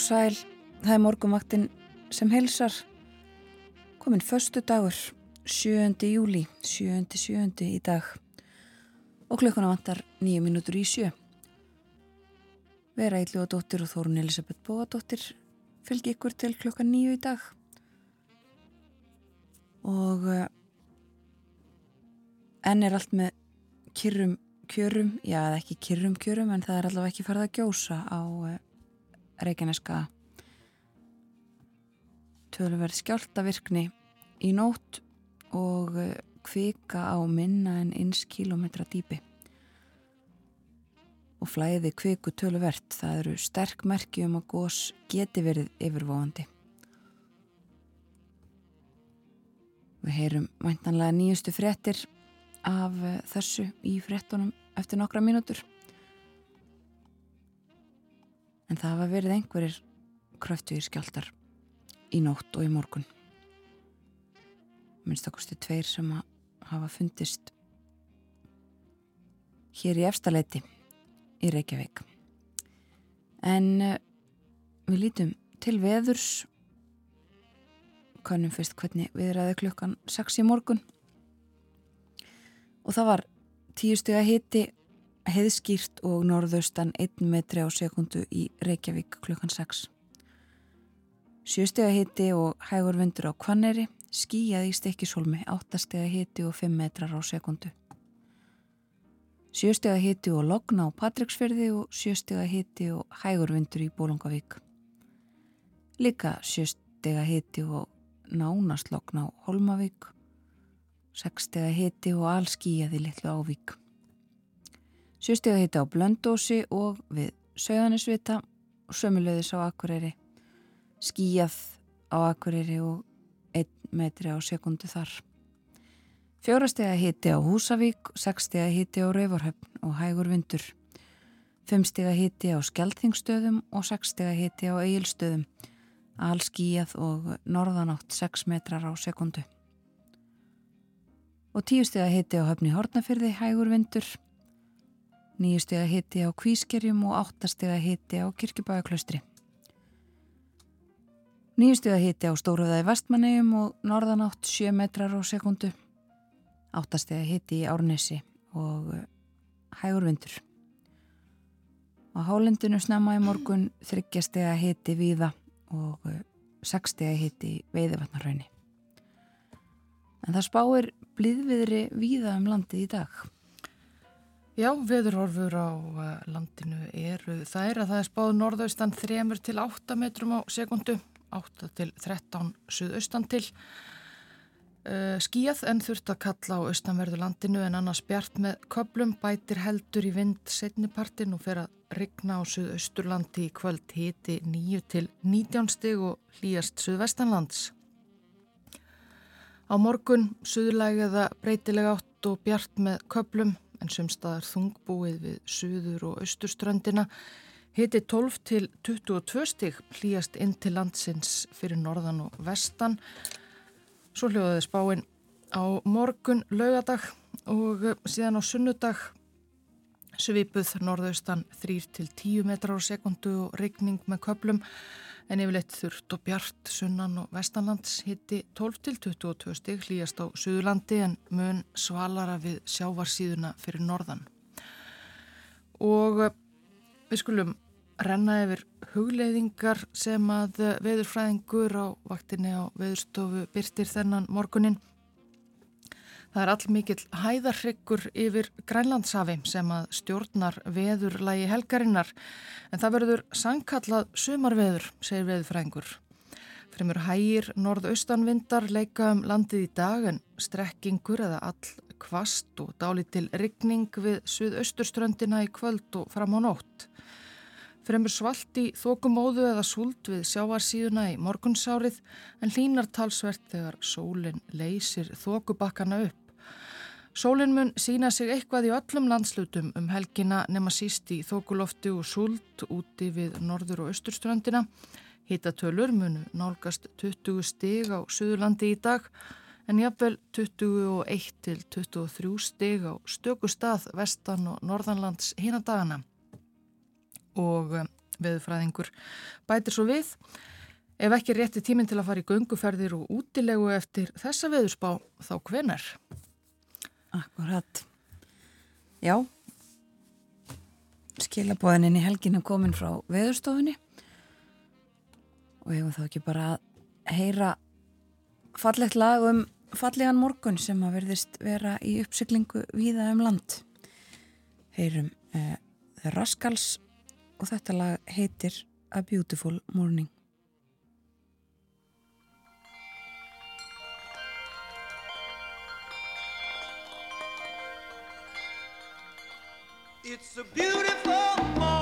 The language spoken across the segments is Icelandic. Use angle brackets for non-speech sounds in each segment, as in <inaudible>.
sæl, það er morgumvaktin sem heilsar. Komin förstu dagur, 7. júli, 7. 7. í dag og klukkuna vantar nýju mínútur í sjö. Vera og dóttir og Þórun Elisabeth Bóadóttir fylgi ykkur til klukka nýju í dag og uh, enn er allt með kyrrum kjörum, já ekki kyrrum kjörum en það er allavega ekki farið að gjósa á uh, Reykjaneska tölverð skjáltavirkni í nótt og eh, kvika á minna en eins kílometra dýpi. Og flæði kviku tölverð það eru sterk merki um að gós geti verið yfirvóandi Við heyrum mæntanlega nýjustu frettir af eh, þessu í frettunum eftir nokkra mínútur en það hafa verið einhverjir kröftuðir skjáltar í nótt og í morgun. Minnst okkurstu tveir sem hafa fundist hér í efstaleiti í Reykjavík. En uh, við lítum til veðurs. Kannum fyrst hvernig við ræði klukkan 6 í morgun. Og það var tíu steg að hiti heiðskýrt og norðaustan 1 metri á sekundu í Reykjavík klukkan 6. Sjöstega hiti og hægur vindur á Kvanneri, skíjað í stekkisólmi, 8 stega hiti og 5 metrar á sekundu. Sjöstega hiti og logna á Patricksferði og sjöstega hiti og hægur vindur í Bólungavík. Lika sjöstega hiti og nánast logna á Holmavík, 6 stega hiti og allskíjað í Littlu Ávík. Sjústega hitti á Blöndósi og við Söðanisvita og sömulegðis á Akureyri. Skíjað á Akureyri og 1 metri á sekundu þar. Fjórastega hitti á Húsavík, 6 stega hitti á Rauvarhöfn og Hægur Vindur. 5 stega hitti á Skeltingstöðum og 6 stega hitti á Egilstöðum. All skíjað og norðanátt 6 metrar á sekundu. Og 10 stega hitti á Höfni Hortnafyrði, Hægur Vindur nýju steg að hitti á Kvískerjum og áttasteg að hitti á Kirkjubæðaklaustri. Nýju steg að hitti á Stóruðaði Vestmannegjum og norðanátt 7 metrar á sekundu. Áttasteg að hitti í Árnesi og eh, hægur vindur. Á hálendinu snemma í morgun þryggjasteg að hitti víða og 60 eh, að hitti veiðvatnarraunni. En það spáir blíðviðri víða um landið í dag. Já, veðurhorfur á eh, landinu eru þær að það er spáð norðaustan 3 til 8 metrum á sekundu, 8 til 13 suðaustan til. Uh, skíjað en þurft að kalla á austanverðu landinu en annars bjart með köplum bætir heldur í vind setnipartin og fer að rigna á suðausturlandi í kvöld hiti 9 til 19 stig og hlýjast suðvestanlands. Á morgun suðlægiða breytilega átt og bjart með köplum en sumstaðar þungbúið við suður og austurströndina hiti 12 til 22 stig hlýjast inn til landsins fyrir norðan og vestan. Svo hljóðaði spáinn á morgun laugadag og síðan á sunnudag svipuð norðaustan 3 til 10 metrar á sekundu og regning með köplum en yfirleitt þurft og bjart sunnan og vestanlands hitti 12 til 22 stig hlýjast á Suðurlandi en mun svalara við sjávarsíðuna fyrir norðan. Og eh, við skulum renna yfir hugleiðingar sem að veðurfræðingur á vaktinni á veðurstofu byrtir þennan morgunin. Það er allmikill hæðarryggur yfir Grænlandshafi sem að stjórnar veðurlægi helgarinnar en það verður sangkallað sumarveður, segir veðurfrængur. Fremur hægir norðaustanvindar leika um landið í dag en strekkingur eða all kvast og dálitil ryggning við suðausturströndina í kvöld og fram á nótt. Fremur svalt í þokumóðu eða súld við sjáarsíðuna í morgunsárið en hlínar talsvert þegar sólinn leysir þokubakkana upp. Sólinn mun sína sig eitthvað í öllum landslutum um helgina nema síst í þokulofti og súld úti við norður og austurströndina. Hittatölur munu nálgast 20 stig á Suðurlandi í dag en jafnvel 21 til 23 stig á stöku stað vestan og norðanlands hínadagana og eh, veðufræðingur bætir svo við. Ef ekki rétti tíminn til að fara í gönguferðir og útilegu eftir þessa veðurspá, þá hvenar? Akkurat. Já, skilabóðininn í helginu komin frá veðurstofunni og hefur þá ekki bara að heyra fallegt lag um fallegan morgun sem að verðist vera í uppsyklingu víða um land. Heyrum The Rascals og þetta lag heitir A Beautiful Morning. It's a beautiful morning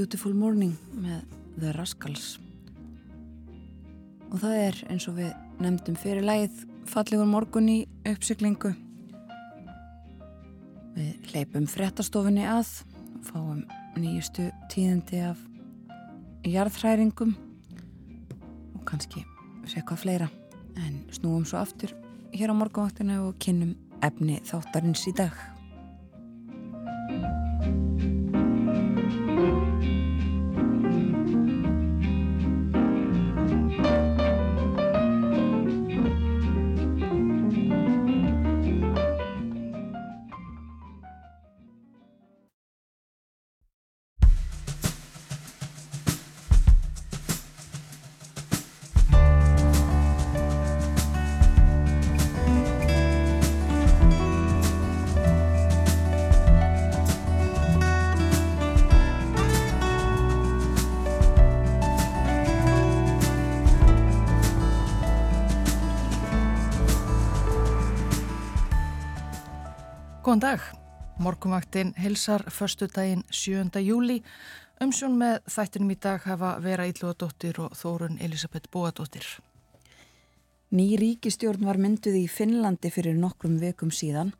Beautiful Morning með The Rascals. Og það er eins og við nefndum fyrir lagið fallegur morgun í uppsyklingu við leipum frettastofunni að fáum nýjustu tíðandi af jarðhræringum og kannski sekka fleira. En snúum svo aftur hér á morgunvaktinu og kynnum efni þáttarins í dag Góðan dag. Morgumvaktinn hilsar förstu daginn 7. júli. Umsjón með þættinum í dag hafa Vera Ílluadóttir og Þórun Elisabeth Bóadóttir. Ný ríkistjórn var mynduð í Finnlandi fyrir nokkrum vekum síðan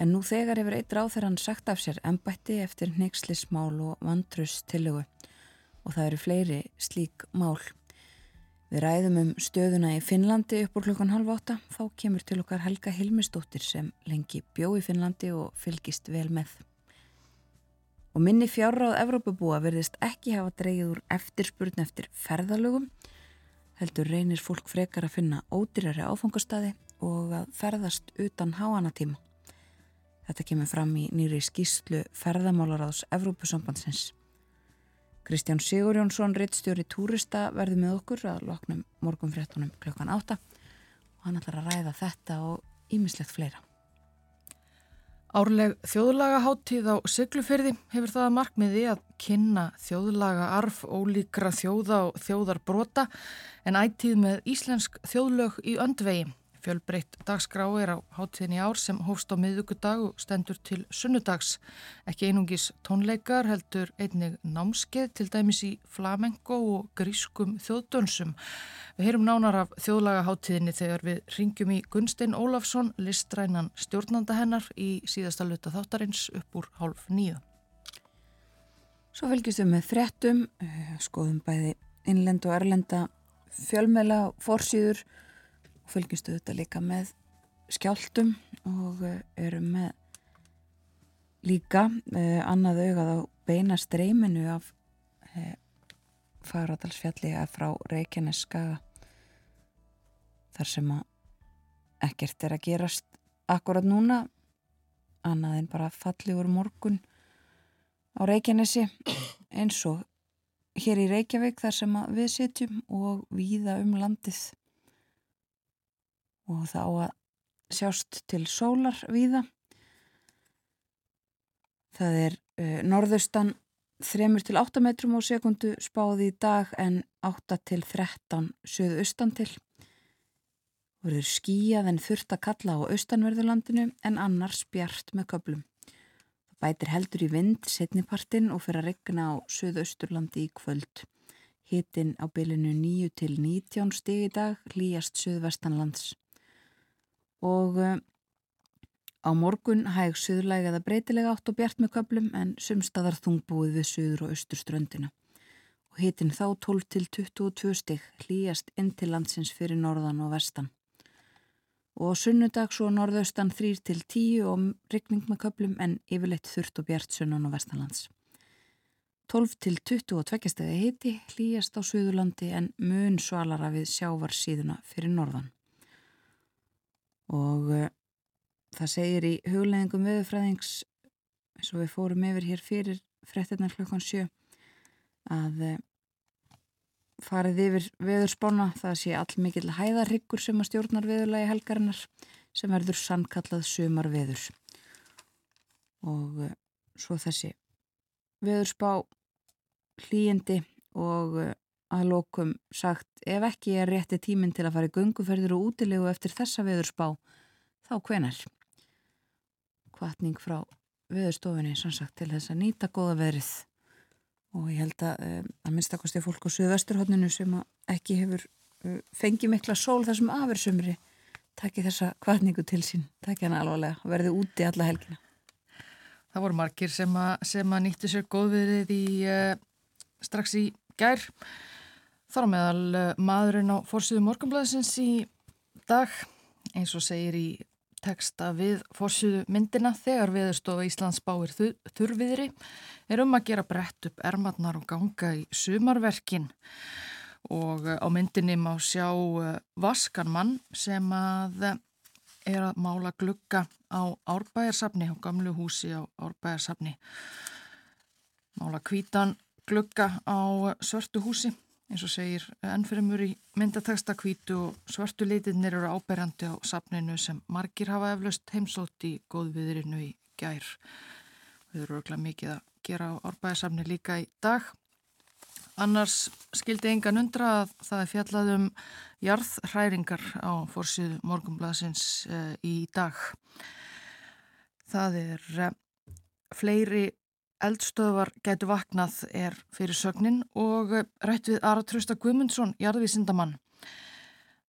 en nú þegar hefur eitt ráð þegar hann sagt af sér ennbætti eftir neykslismál og vandrus tillögu og það eru fleiri slík mál. Við ræðum um stöðuna í Finnlandi upp úr klukkan halv átta. Þá kemur til okkar Helga Hilmisdóttir sem lengi bjó í Finnlandi og fylgist vel með. Og minni fjárráð Evrópabúa verðist ekki hafa dreigið úr eftirspurn eftir ferðalögum. Heldur reynir fólk frekar að finna ódýrari áfangastadi og að ferðast utan háanatíma. Þetta kemur fram í nýri skýslu ferðamálaráðs Evrópusambandsins. Kristján Sigurjónsson, rittstjóri Túrista, verði með okkur að loknum morgum fréttunum klukkan átta og hann ætlar að ræða þetta og ímislegt fleira. Árleg þjóðlaga háttíð á Siglufyrði hefur það að markmiði að kynna þjóðlaga arf ólíkra þjóða og þjóðarbrota en ættíð með íslensk þjóðlög í öndvegi. Fjölbreytt dagskrá er á háttíðin í ár sem hófst á miðugudag og stendur til sunnudags. Ekki einungis tónleikar heldur einnig námskeið til dæmis í flamengo og grískum þjóðdönsum. Við heyrum nánar af þjóðlaga háttíðinni þegar við ringjum í Gunstein Ólafsson, listrænan stjórnanda hennar í síðasta luta þáttarins upp úr hálf nýju. Svo fylgjumst við með þrettum, eh, skoðum bæði innlend og erlenda fjölmela fórsýður og fylgjustu þetta líka með skjáltum og eh, erum með líka eh, annað augað á beina streyminu af eh, fagradalsfjalli að frá Reykjanes skaga þar sem að ekkert er að gerast akkurat núna annað en bara falligur morgun á Reykjanesi eins og hér í Reykjavík þar sem við sitjum og víða um landið og það á að sjást til sólar víða. Það er uh, norðaustan 3-8 metrum á sekundu spáði í dag en 8-13 söðaustan til. Verður skíjað en þurft að kalla á austanverðurlandinu en annars bjart með köplum. Það bætir heldur í vind setnipartin og fyrir að regna á söðausturlandi í kvöld. Hittinn á bylinu 9 til 19 stig í dag hlýjast söðvestanlands og uh, á morgun hæg suðlæg eða breytilega átt og bjart með köplum en sumstaðar þungbúið við suður og austurströndina. Og hitin þá 12 til 22 stig hlýjast inn til landsins fyrir norðan og vestan. Og sunnudag svo norðaustan 3 til 10 og rikning með köplum en yfirleitt þurft og bjart sunnan og vestanlands. 12 til 22 stegi hiti hlýjast á Suðurlandi en mun svalara við sjávarsíðuna fyrir norðan og uh, það segir í hugleggingum viðfræðings eins og við fórum yfir hér fyrir frettinnar klokkan sjö að uh, farið yfir viðurspána það sé all mikil hæðarryggur sem að stjórnar viðurlagi helgarinnar sem verður sannkallað sumar viður og uh, svo þessi viðurspá hlýjandi og að lókum sagt ef ekki er rétti tíminn til að fara í gunguferðir og útilegu eftir þessa veðurspá þá hvenar kvartning frá veðurstofinni sannsagt til þess að nýta góða veðrið. Og ég held að um, að minnstakosti fólk á Suðvesturhóttinu sem ekki hefur um, fengið mikla sól þessum afersumri takki þessa kvartningu til sín takki hann alvarlega og verði úti alla helgina. Það voru margir sem að, sem að nýttu sér góðverið í uh, strax í gær Þar á meðal eh, maðurinn á fórsýðu morgunblæðsins í dag eins og segir í teksta við fórsýðu myndina þegar viðurstofa Íslands báir þurfiðri er um að gera brett upp ermatnar og ganga í sumarverkin. Og eh, á myndinni má sjá eh, vaskanmann sem að er að mála glugga á árbæjarsafni, á gamlu húsi á árbæjarsafni. Mála kvítan glugga á svörtu húsi eins og segir ennfyrirmur í myndateksta kvítu og svartu litirnir eru áberjandi á sapninu sem margir hafa eflaust heimsótt í góðviðrinu í gær. Við eru örglega mikið að gera á árbæðisafni líka í dag. Annars skildi engan undra að það er fjallað um jarðhræringar á fórsið morgumblasins e, í dag. Það er uh, fleiri eldstöðvar gætu vaknað er fyrir sögnin og uh, rætt við Aratrösta Guðmundsson, jarðvísindamann.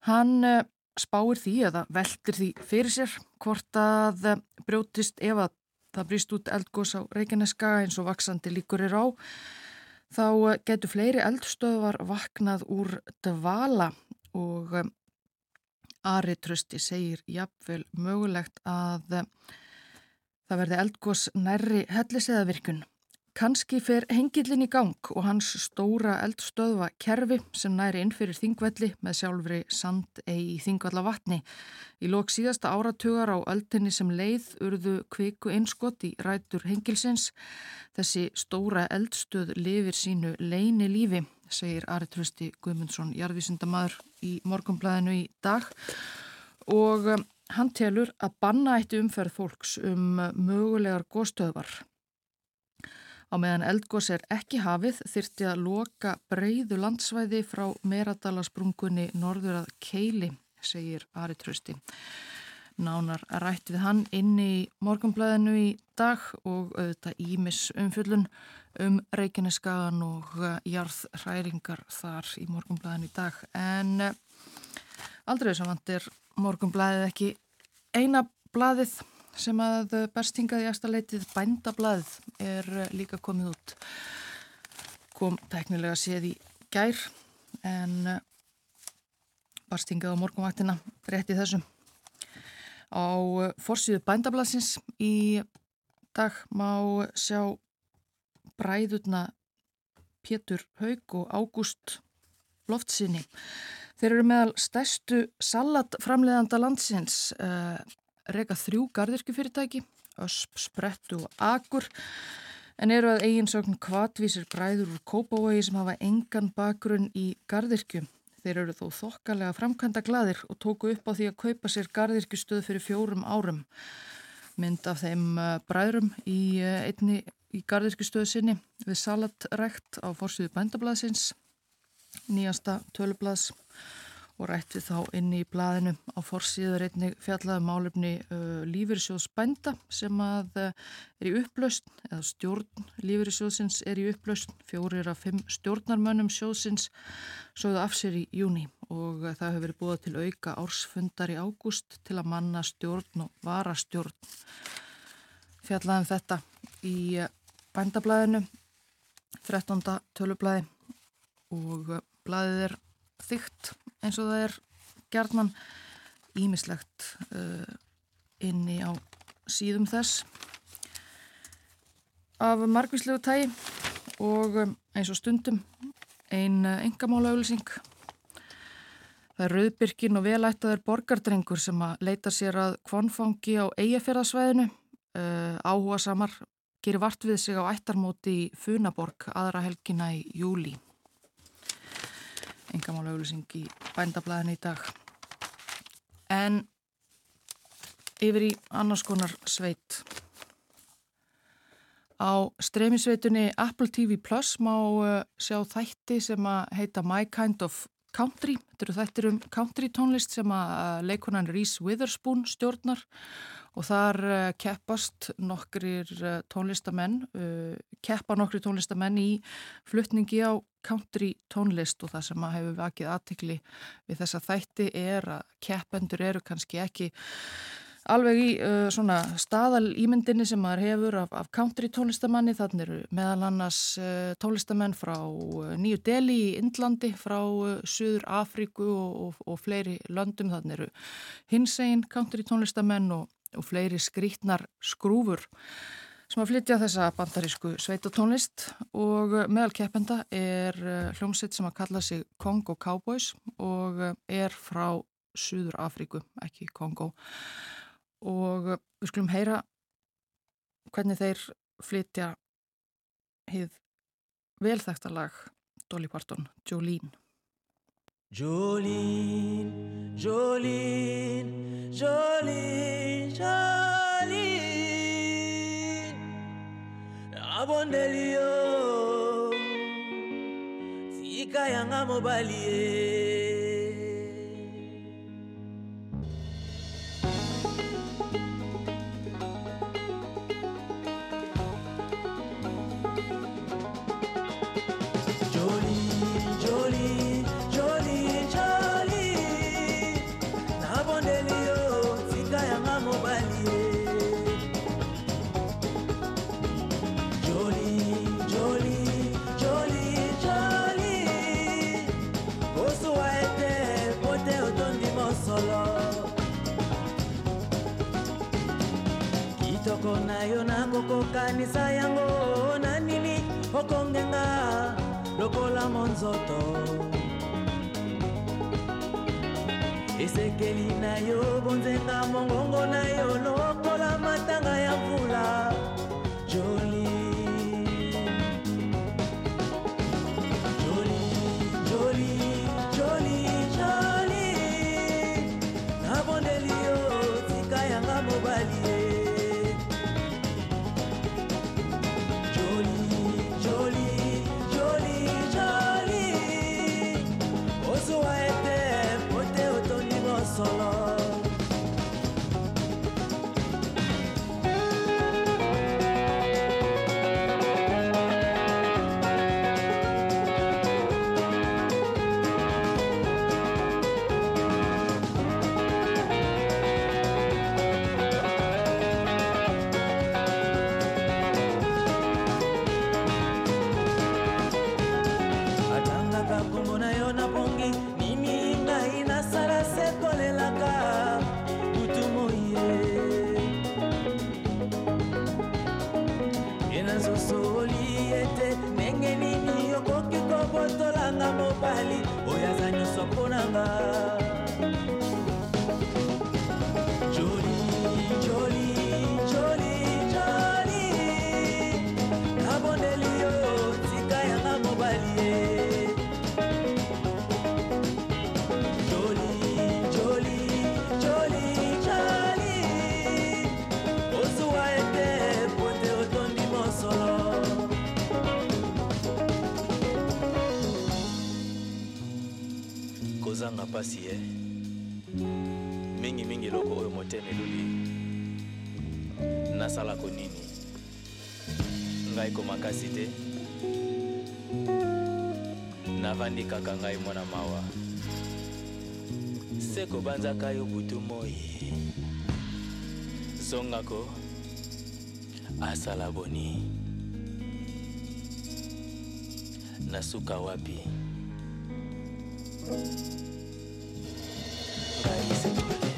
Hann uh, spáir því eða veldir því fyrir sér hvort að brjótist ef að það brýst út eldgós á Reykjaneska eins og vaksandi líkur er á þá getur fleiri eldstöðvar vaknað úr dvala og Ari Trösti segir jafnvel mögulegt að það verði eldgós nærri helliseðavirkun. Kanski fer hengilin í gang og hans stóra eldstöðva kerfi sem næri inn fyrir þingvelli með sjálfri sand eigi í þingvalla vatni. Í lók síðasta áratugar á öldinni sem leið urðu kviku einskott í rætur hengilsins. Þessi stóra eldstöð lifir sínu leini lífi, segir Ari Trösti Guðmundsson, jarðvísindamadur í morgumblæðinu í dag og hann telur að banna eitt umferð fólks um mögulegar góðstöðvar. Á meðan eldgós er ekki hafið þyrti að loka breyðu landsvæði frá Meradalasprungunni norður að Keili, segir Ari Trösti. Nánar rætt við hann inni í morgunblæðinu í dag og auðvitað ímis umfjöllun um Reykjaneskagan og uh, jarðhræringar þar í morgunblæðinu í dag. En uh, aldrei saman er morgunblæðið ekki eina blæðið sem að berstingað í aðstaleitið bændablaðið er líka komið út kom teknilega séð í gær en eh, berstingað á morgunvaktina rétti þessum á eh, forsýðu bændablaðsins í dag má sjá bræðurna Pétur Haug og Ágúst Loftsinni. Þeir eru meðal stærstu salatframleðanda landsins reyka þrjú gardirkjufyrirtæki, Ösp, Sprettu og Akur, en eru að eiginsögn kvatvísir bræður úr Kópavogi sem hafa engan bakgrunn í gardirkju. Þeir eru þó þokkalega framkvæmda gladir og tóku upp á því að kaupa sér gardirkjustöð fyrir fjórum árum. Mynd af þeim eh, bræðrum í eh, einni í gardirkjustöðu sinni við salatrækt á fórsvíðu bændablaðsins, nýjasta tölublaðs og rætt við þá inni í blaðinu. Á forsíður einnig fjallaðu um málefni uh, Lífyrirsjóðsbænda sem að uh, er í upplaust eða stjórn Lífyrirsjóðsins er í upplaust fjórir af fimm stjórnarmönnum sjóðsins sögðu af sér í júni og uh, það hefur verið búið til auka ársfundar í ágúst til að manna stjórn og varastjórn. Fjallaðum þetta í bændablaðinu. 13. tölublaði og uh, blaðið er þygt eins og það er gerðman ímislegt uh, inni á síðum þess. Af margvíslegu tægi og um, eins og stundum ein engamála auðvilsing það er Rauðbyrkin og velættaður borgardrengur sem að leita sér að kvonfangi á eigafjörðasvæðinu uh, áhuga samar gerir vart við sig á ættarmóti í Funaborg aðra helgina í júli engamála auðlýsing í bændablaðin í dag. En yfir í annars konar sveit. Á streymisveitunni Apple TV Plus má uh, sjá þætti sem að heita My Kind of Country. Þetta eru þættir um country tónlist sem að uh, leikonan Reese Witherspoon stjórnar og þar uh, keppast nokkrir uh, tónlistamenn, uh, keppa nokkri tónlistamenn í fluttningi á country tónlist. Og það sem að hefur vakið aðtikli við þessa þætti er að keppendur eru kannski ekki alveg í uh, svona staðal ímyndinni sem maður hefur af, af country tónlistamanni, þannig eru meðal annars uh, tónlistamenn frá uh, Nýju Deli í Indlandi, frá Suður Afríku og, og, og fleiri löndum, þannig eru hinsegin country tónlistamenn og og fleiri skrítnar skrúfur sem að flytja þessa bandarísku sveitatónlist. Og meðal keppenda er eh, hljómsitt sem að kalla sig Kongo Cowboys og eh, er frá Suður Afríku, ekki Kongo og eh, við skulum heyra hvernig þeir flytja hið velþægtalag Dolly Parton, Jolene Jolene, Jolene, Jolene, Jolene. Abondelio, sika yanga yo nakokokanisa yango na nini okongenga lokola monzoto? Esekeli na yo bonzenga mongongo na yo lokola matanga ya mvula. Kozanga mpasi ye mingimingi eloko oyo motema eluli nasalako nini ngai komakasi te. Navandi kaka ngai mwana mawa. Se kobanzaka yo butu moi. Zongako asala boni. Nasuka wapi? ngai sekolela Thanks.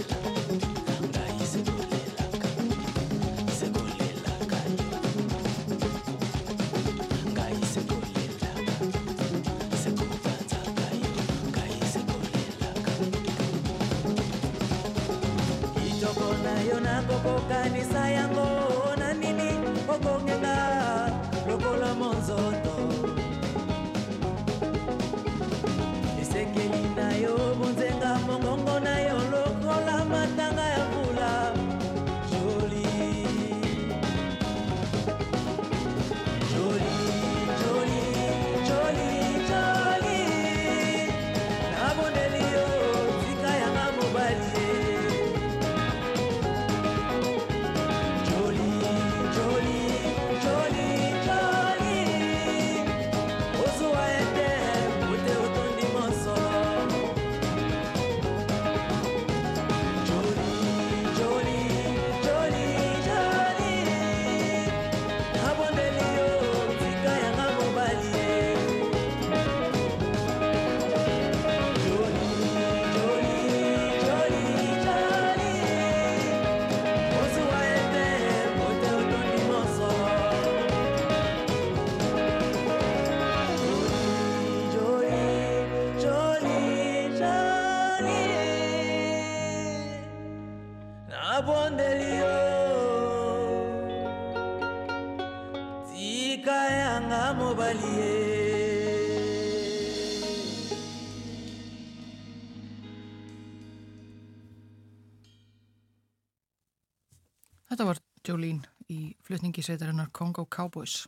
Jolene í flutningi sveitarinnar Congo Cowboys.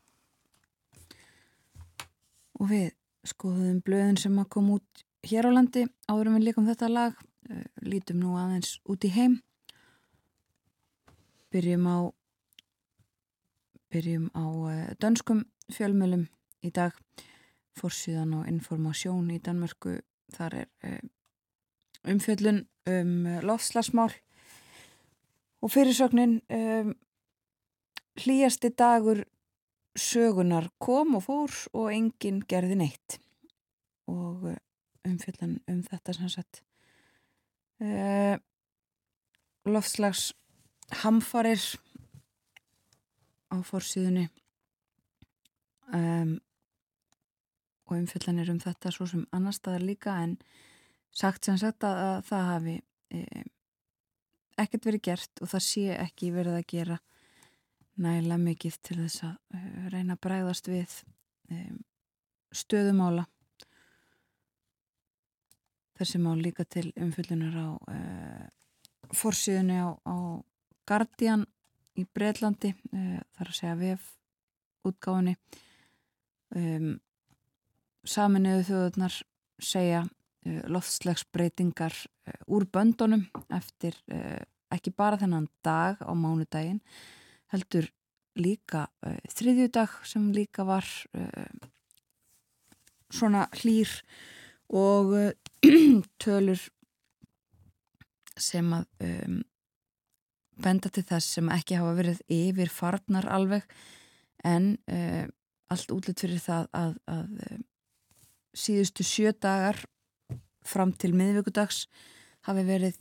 og við skoðum blöðin sem að koma út hér á landi áðurum við líkum þetta lag. Uh, lítum nú aðeins út í heim. Byrjum á byrjum á uh, dönskum fjölmjölum í dag. Fórsíðan og informasjón í Danmörku. Þar er uh, umfjöllun um lofslagsmál og fyrirsögnin um, hlýjasti dagur sögunar kom og fór og enginn gerði neitt. Og uh, umfjöldan um þetta sagt uh, loftslags hamfarir á fórsíðunni um, og umfyllanir um þetta svo sem annar staðar líka en sagt sagt að, að það hafi um, ekkert verið gert og það sé ekki verið að gera næla mikið til þess að uh, reyna að bræðast við um, stöðumála þessi mál líka til umfyllunar á uh, forsíðunni á, á Guardian í Breitlandi uh, þar að segja VF útgáðunni um, saminuðu þjóðurnar segja uh, loftslagsbreytingar úr böndunum eftir ekki bara þennan dag á mánudaginn heldur líka uh, þriðjudag sem líka var uh, svona hlýr og <clears throat> tölur sem að um, benda til þess sem ekki hafa verið yfir farnar alveg en uh, allt útlitt fyrir það að, að uh, síðustu sjö dagar fram til miðvíkudags hafi verið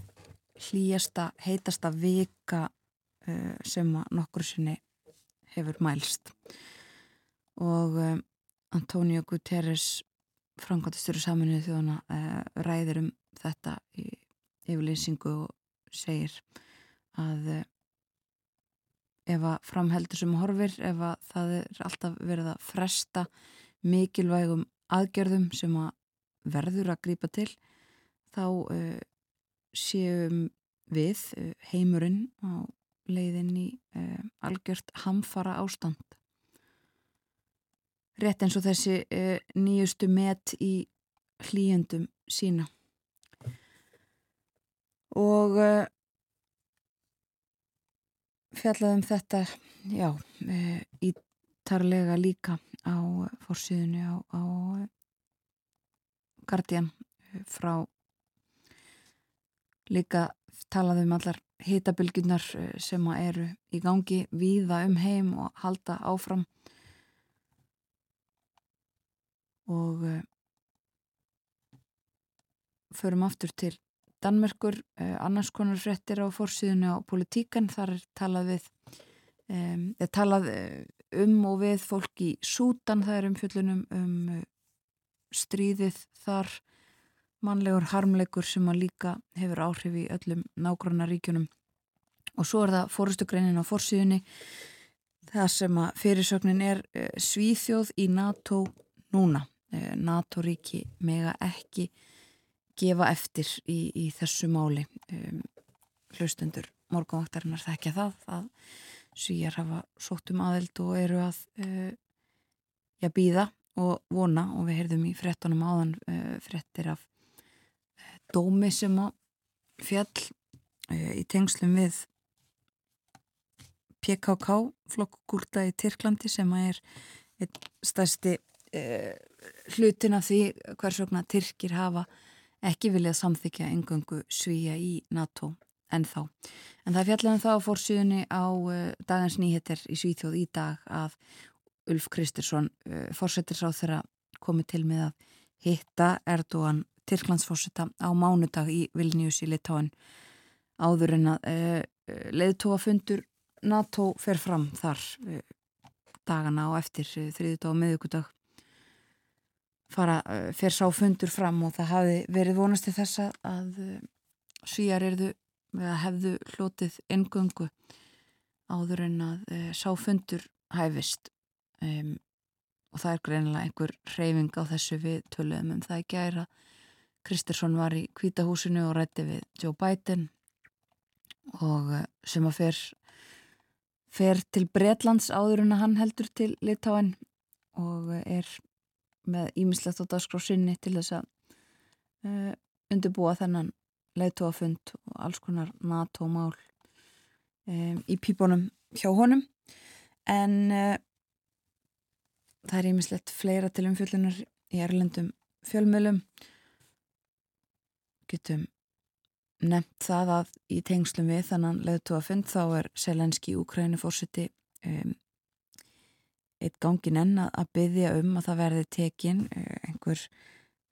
hlýjasta, heitasta vika uh, sem að nokkur sinni hefur mælst. Og um, Antonio Guterres framkvæmtastöru saminuðu þjóðana ræðir um þetta í yfirlýsingu og segir að ef að framheldur sem horfir, ef að það er alltaf verið að fresta mikilvægum aðgerðum sem að verður að grýpa til þá séum við heimurinn á leiðin í uh, algjört hamfara ástand. Rétt eins og þessi nýjustu met í hlýjendum sína. Og fjallaðum þetta já, ítarlega líka á fórsíðunni á, á Guardian frá líka talaðum allar hitabilgunar sem eru í gangi víða um heim og halda áfram. Og förum aftur til Danmerkur, eh, annars konar frettir á fórsíðunni á politíkan, þar er talað við um, er talað um og við fólk í Sútan, það er um fjöllunum um stríðið þar mannlegur harmleikur sem að líka hefur áhrif í öllum nágrannaríkjunum. Og svo er það fórustugreinin á fórsíðunni það sem að fyrirsögnin er uh, svíþjóð í NATO núna. Uh, NATO ríki mega ekki gefa eftir í, í þessu máli. Hlustendur morgunvaktarinnar þekkja það að svíjar hafa sótt um aðeld og eru að uh, já, býða og vona og við heyrðum í frettunum áðan frettir af dómi sem að fjall uh, í tengslum við PKK flokkgúrta í Tyrklandi sem að er einn stærsti uh, hlutin af því hvers vegna Tyrkir hafa ekki viljað samþykja engöngu svíja í NATO en þá. En það fjallaðum þá fórsíðunni á uh, dagans nýheter í Svíþjóð í dag að Ulf Kristersson uh, fórsettirsráð þeirra komið til með að hitta Erdogan Tyrklandsfórsetta á mánudag í Vilnius í Litáin áður en að uh, leiðtóafundur NATO fer fram þar dagana og eftir þriðudag og miðugudag fara, fer sá fundur fram og það hafi verið vonast til þess að svíjar erðu hefðu hlotið engöngu áður en að e, sá fundur hæfist. Um, og það er greinilega einhver reyfing á þessu við töluðum um það ekki æra Kristersson var í kvítahúsinu og rætti við Joe Biden og sem að fer fer til Bretlands áður en að hann heldur til Litáen og er með ímislegt á dagskrásinni til þess að uh, undirbúa þennan leiðtóafund og alls konar NATO-mál um, í pípunum hjá honum. En uh, það er ímislegt fleira til umfjöldunar í erlendum fjölmjölum getum nefnt það að í tengslum við þannan leiðtóafund þá er Selenski Úkræni fórsiti um, eitt gangin enn að byggja um að það verði tekin uh, einhver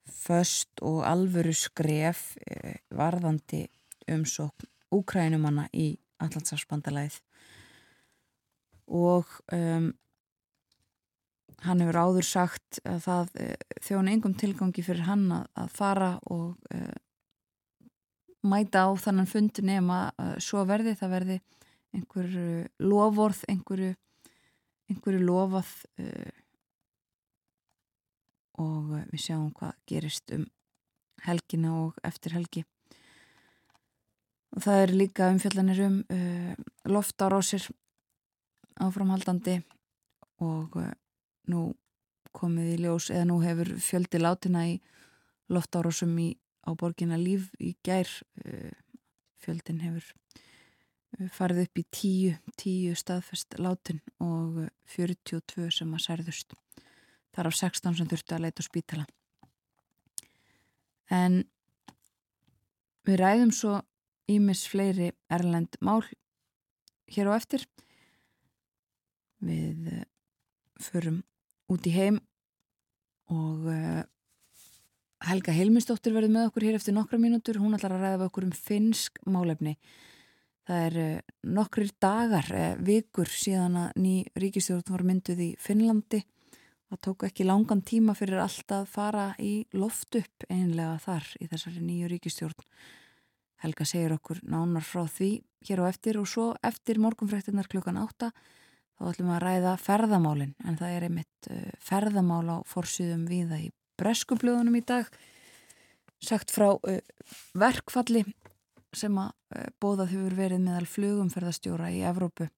föst og alvöru skref uh, varðandi umsókn Úkrænumanna í Allandsafsbandalæð og um, hann hefur áður sagt að það uh, þjóna engum tilgangi fyrir hann að, að fara og uh, mæta á þannan fund nema svo verði. Það verði einhver lovorð einhverju, einhverju lofað og við sjáum hvað gerist um helgina og eftir helgi. Og það er líka umfjallanir um uh, loftárásir áframhaldandi og uh, nú komið í ljós eða nú hefur fjöldi látina í loftárásum í, á borgina líf í gær uh, fjöldin hefur uh, farið upp í tíu, tíu staðfest látin og 42 uh, sem að særðust. Þar af 16 sem þurftu að leita á spítala. En við ræðum svo ímis fleiri erlend mál hér á eftir. Við förum út í heim og uh, Helga Helmistóttir verður með okkur hér eftir nokkra mínútur, hún ætlar að ræða okkur um finsk málefni. Það er uh, nokkrir dagar vikur síðan að ný ríkistjórn var mynduð í Finnlandi. Það tók ekki langan tíma fyrir allt að fara í loft upp einlega þar í þessari nýju ríkistjórn Helga segir okkur nánar frá því hér á eftir og svo eftir morgunfrættinnar klukkan átta þá ætlum við að ræða ferðamálin en það er einmitt uh, ferðamál á forsiðum viða í breskublöðunum í dag sagt frá uh, verkfalli sem að uh, bóðað hefur verið meðal flugumferðastjóra í Evrópu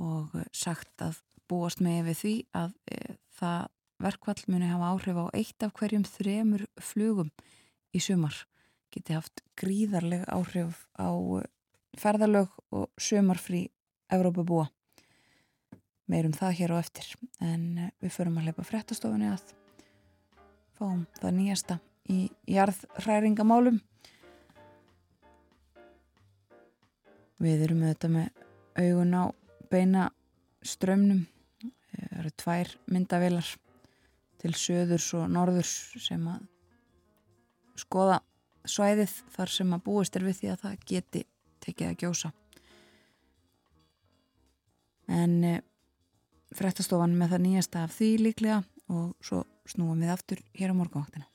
og sagt að búast með við því að það verkfall muni hafa áhrif á eitt af hverjum þremur flugum í sumar geti haft gríðarlega áhrif á ferðalög og sömarfrí Evrópa búa. Meirum það hér og eftir en uh, við förum að leipa frettastofunni að fáum það nýjasta í jarðhræringamálum. Við erum auðvitað með augun á beina strömmnum. Það eru tvær myndavilar til söðurs og norðurs sem að skoða svæðið þar sem að búist er við því að það geti tekið að gjósa en e, frettastofan með það nýjasta af því líklega og svo snúum við aftur hér á morgunvaktina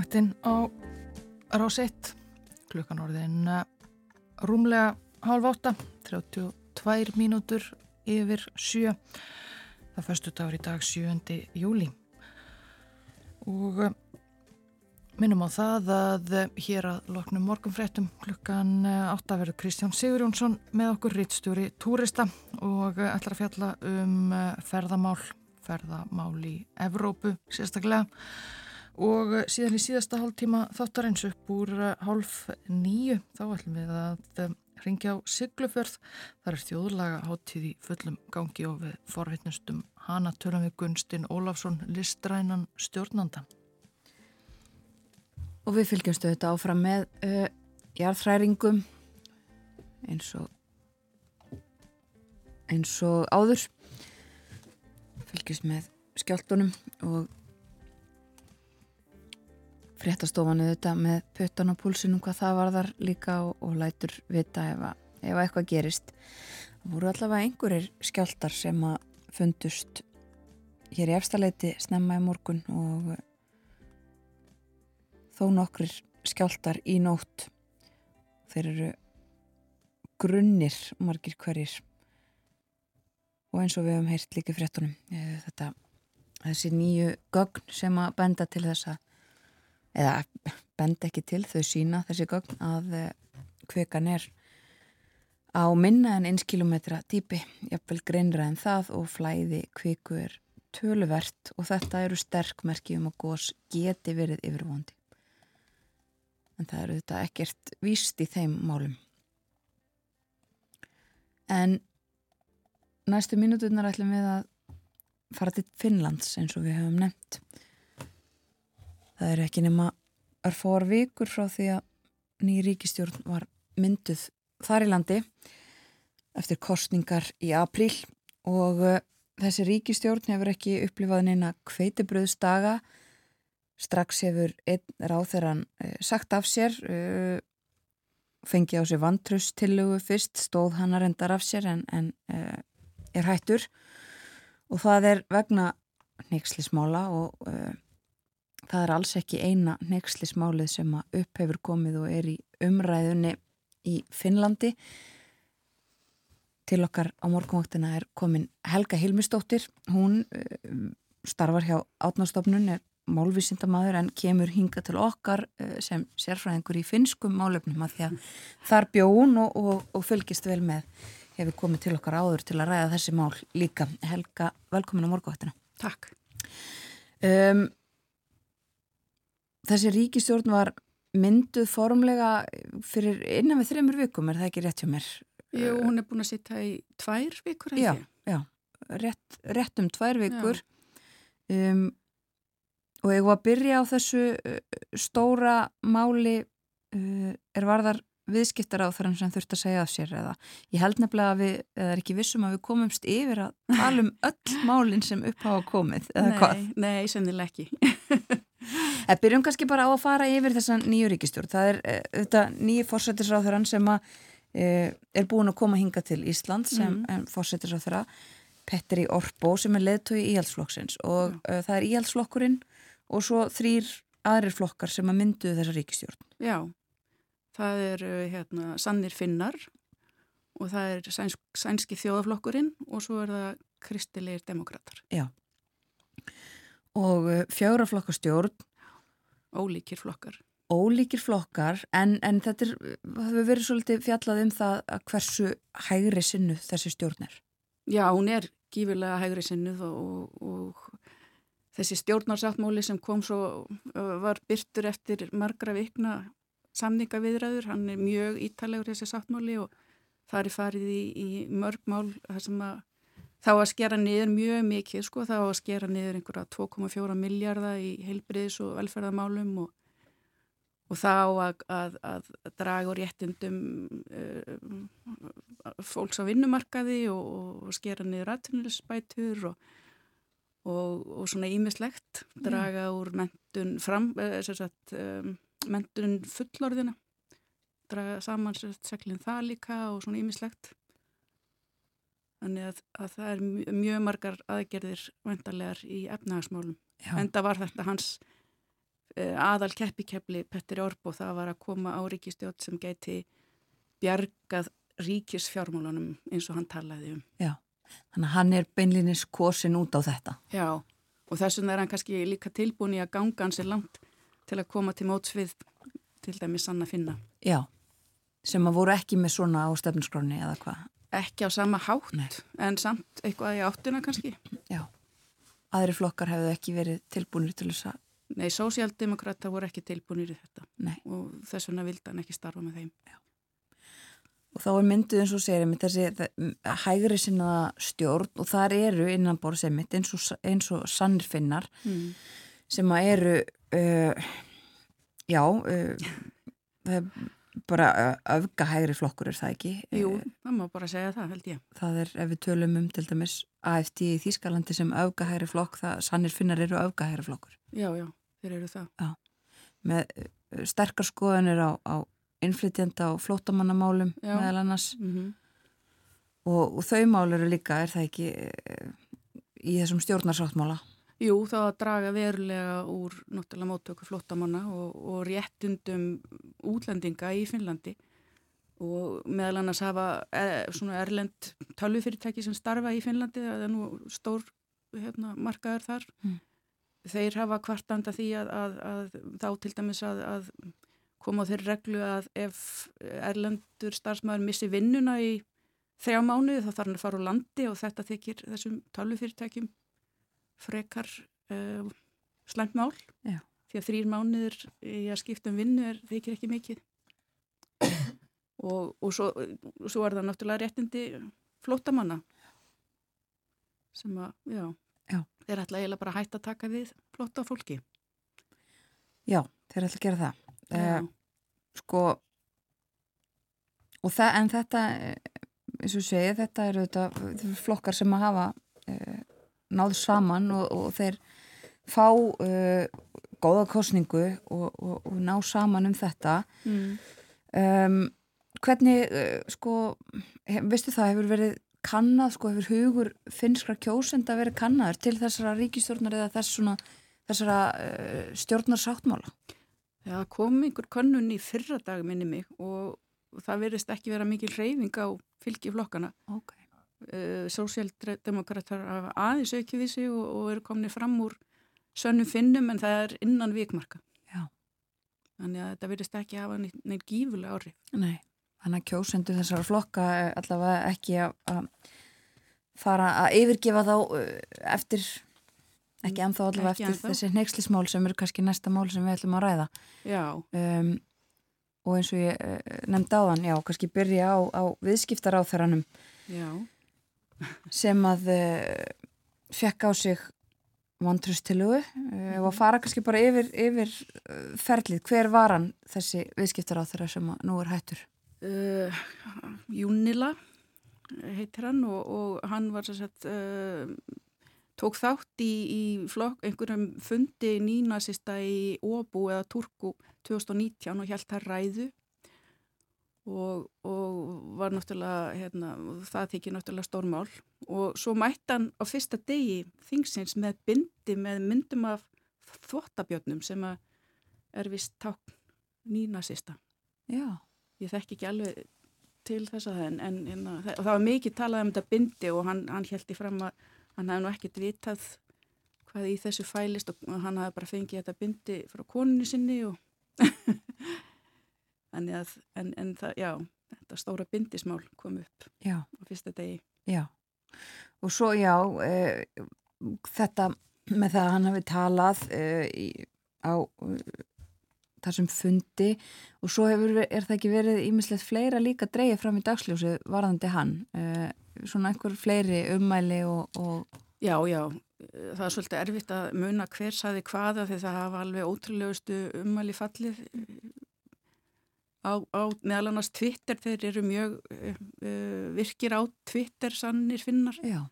morgunvaktinn á rásitt klukkan orðin uh, rúmlega hálf átta 32 mínútur yfir sjö það fyrstu dagur í dag 7. júli og uh, minnum á það að uh, hér að loknum morgunfréttum klukkan átta verður Kristján Sigurjónsson með okkur rittstjóri túrista og ætlar að fjalla um ferðamál ferðamál í Evrópu sérstaklega og eh, síðan í síðasta hálftíma þáttarins upp úr hálf eh, nýju þá ætlum við að eh, ringja á Siglufjörð. Þar er þjóðlaga háttíð í fullum gangi og við forvittnustum hana tölum við Gunstinn Ólafsson listrænan stjórnanda. Og við fylgjumstu þetta áfram með uh, jarðhræringum eins og eins og áður. Fylgjumst með skjáltunum og fréttastofanu þetta með puttan og púlsinum hvað það var þar líka og, og lætur vita ef, að, ef eitthvað gerist. Það voru allavega einhverjir skjáltar sem að fundust hér í efstaleiti snemma í morgun og þó nokkrir skjáltar í nótt. Þeir eru grunnir margir hverjir og eins og við hefum heyrt líka fréttunum eh, þetta, þessi nýju gögn sem að benda til þessa eða benda ekki til þau sína þessi gögn að kvekan eh, er á minna en eins kilometra dýpi, jafnvel greinra en það og flæði kviku er töluvert og þetta eru sterkmerki um að gós geti verið yfirvondi en það eru þetta ekkert víst í þeim málum en næstu mínuturnar ætlum við að fara til Finnlands eins og við hefum nefnt. Það er ekki nema örfóar vikur frá því að ný ríkistjórn var mynduð þar í landi eftir kostningar í apríl. Og uh, þessi ríkistjórn hefur ekki upplifað neina kveitibröðsdaga strax hefur einn ráþeran uh, sagt af sér uh, fengi á sig vantrustillögu fyrst stóð hann að rendar af sér en, en er hættur. Og það er vegna neykslismála og það er alls ekki eina neykslismálið sem að upp hefur komið og er í umræðunni í Finnlandi til okkar á morgunvaktina er komin Helga Hilmistóttir hún uh, starfar hjá átnástofnun er málvísindamadur en kemur hinga til okkar uh, sem sérfræðingur í finnskum málefnum að því að þar bjóun og, og, og fylgist vel með hefur komið til okkar áður til að ræða þessi mál líka. Helga, velkomin á morgóttina. Takk. Um, þessi ríkistjórn var mynduð formlega fyrir innan við þreymur vikum, er það ekki rétt hjá mér? Jú, hún er búin að sitta í tvær vikur, ekki? Já, já, rétt, rétt um tvær vikur. Um, og ég var að byrja á þessu uh, stóra máli uh, er varðar viðskiptar á þarum sem þurft að segja af sér eða ég held nefnilega að við, eða er ekki vissum að við komumst yfir að tala um <laughs> öll málinn sem uppháða komið eða nei, hvað? Nei, sennileg ekki. Það byrjum kannski bara á að fara yfir þessan nýju ríkistjórn. Það er þetta nýju fórsættisráþurann sem að uh, er búin að koma hinga til Ísland sem mm. fórsættisráþura Petteri Orbo sem er leðtögi íhaldsflokksins og uh, það er íhaldsflokkurinn og svo þrýr aðrir flokkar sem að myndu þessa ríkistjórn. Já, það eru hérna, sannir finnar og það er sæns, sænski þjóðaflokkurinn og svo er það kristilegir demokrater. Já, og fjáraflokkastjórn. Ólíkir flokkar. Ólíkir flokkar, en, en þetta er, hefur verið svolítið fjallað um það að hversu hægri sinnu þessi stjórn er. Já, hún er gífurlega hægri sinnuð og, og þessi stjórnarsáttmóli sem kom svo, var byrtur eftir margra vikna samningaviðræður, hann er mjög ítalegur þessi sáttmáli og það er farið í, í mörg mál þar sem að þá að skera niður mjög mikið sko, þá að skera niður einhverja 2,4 miljardar í heilbriðis og velferðamálum og, og þá að, að, að draga úr réttindum uh, fólks á vinnumarkaði og, og skera niður aðtunlisbætur og, og svona ímislegt draga úr mentun fram, sem sagt um, menturinn fullorðina draga saman seglinn það líka og svona ímislegt þannig að, að það er mjög, mjög margar aðgerðir vendarlegar í efnahagsmálum. En það var þetta hans uh, aðal keppikepli Petteri Orbo það var að koma á ríkistjótt sem geti bjargað ríkisfjármálunum eins og hann talaði um. Já, þannig að hann er beinlinis kosin út á þetta. Já, og þess vegna er hann kannski líka tilbúin í að ganga hans er langt til að koma til móts við til dæmis sann að finna. Já, sem að voru ekki með svona á stefnskráni eða hvað? Ekki á sama hátt, Nei. en samt eitthvað í áttuna kannski. Já, aðri flokkar hefðu ekki verið tilbúinir til þess að... Nei, sósíaldemokrata voru ekki tilbúinir í þetta Nei. og þess vegna vildi hann ekki starfa með þeim. Já. Og þá er mynduð eins og segir þessi hægri sinnaða stjórn og þar eru innan borðsemitt eins og, eins og sannir finnar mm. sem að eru uh, já uh, bara öfga hægri flokkur er það ekki? Jú, það má bara segja það held ég. Það er ef við tölum um til dæmis AFD í Þýskalandi sem öfga hægri flokk það sannir finnar eru öfga hægri flokkur. Já, já, þeir eru það. Já. með uh, sterkar skoðanir á, á innflytjenda og flótamannamálum meðal annars. Mm og, og þau mál eru líka, er það ekki í þessum stjórnarsáttmála? Jú, þá að draga verulega úr náttúrulega móttöku flottamanna og, og réttundum útlendinga í Finnlandi og meðal annars hafa e, svona erlend tölvufyrirtæki sem starfa í Finnlandi, það er nú stór hérna, markaður þar. Mm. Þeir hafa kvartanda því að, að, að þá til dæmis að, að koma á þeirri reglu að ef erlendur starfsmæður missi vinnuna í þrjá mánuði þá þarf hann að fara á landi og þetta þykir þessum tölvufyrirtækjum frekar uh, slæmt mál Já. því að þrýr mánuður í að skipta um vinnu er þykir ekki mikið <coughs> og, og svo, svo er það náttúrulega réttindi flótamanna sem að, já, Já. þeir ætla eiginlega bara að hætta að taka við flóta fólki Já, þeir ætla að gera það. Uh, sko, og það, en þetta, eh, eins og segið, þetta eru þetta, flokkar sem að hafa uh, náð saman og, og þeir fá uh, góða kostningu og, og, og ná saman um þetta. mm. Um, hvernig, uh, sko, hef, veistu það, hefur verið kannað, sko, hefur hugur finnskra kjósenda verið kannaður til þessara ríkistjórnar eða þess svona, þessara uh, stjórnarsáttmála? Það kom einhver könnun í fyrra dag minni mig og það verðist ekki vera mikil reyfing á fylgi flokkana. Uh, Sósjaldemokrater hafa aðeins aukið við sig og, og eru komni fram úr sönnum finnum en það er innan vikmarka. Já. Þannig að þetta verðist ekki hafa neitt, neitt gífulega áhrif. Nei, þannig að kjósendur þessara flokka er allavega ekki að fara að yfirgefa þá uh, eftir, ekki ennþá allavega Ekki eftir ennþá. þessi neykslismál sem eru kannski næsta mál sem við ætlum að ræða. Já, Um, og eins og ég nefndi áðan, já, kannski byrja á, á viðskiptaráþaranum já, sem að uh, fekk á sig vantröstilugu uh, og að fara kannski bara yfir, yfir uh, ferlið. Hver var hann þessi viðskiptaráþara sem að nú er hættur? Júnila heitir hann og, og hann var sem sagt, uh, tók þátt í, í flokk, einhverjum fundi nýnasista í Óbú eða Turku 2019 og hjælt það ræðu og, og var náttúrulega, hérna, það þykir náttúrulega stórmál og svo mætti hann á fyrsta degi þingsins með bindi með myndum af þvottabjörnum sem er vist tákn nýnasista Já. ég þekki ekki alveg til þess að það en, en, en og það var mikið talað um þetta bindi og hann, hann held í fram að hann hefði nú ekkert vitað hvað í þessu fælist og hann hafði bara fengið þetta bindi frá koninu sinni og þannig að en, en það, já, þetta stóra bindismál kom upp Já. á fyrsta degi Já, og svo já, e, þetta með það að hann hafi talað e, í, á e, þessum fundi og svo hefur, er það ekki verið ímislegt fleira líka dreigið fram í dagsljósi varðandi hann, e, svona einhver fleiri ummæli og, og Já, já, það er svolítið erfitt að muna hver saði hvaða því það hafa alveg ótrúlegustu ummæli fallið á, á meðal annars Twitter, þeir eru mjög uh, virkir á Twitter sannir finnar. Já,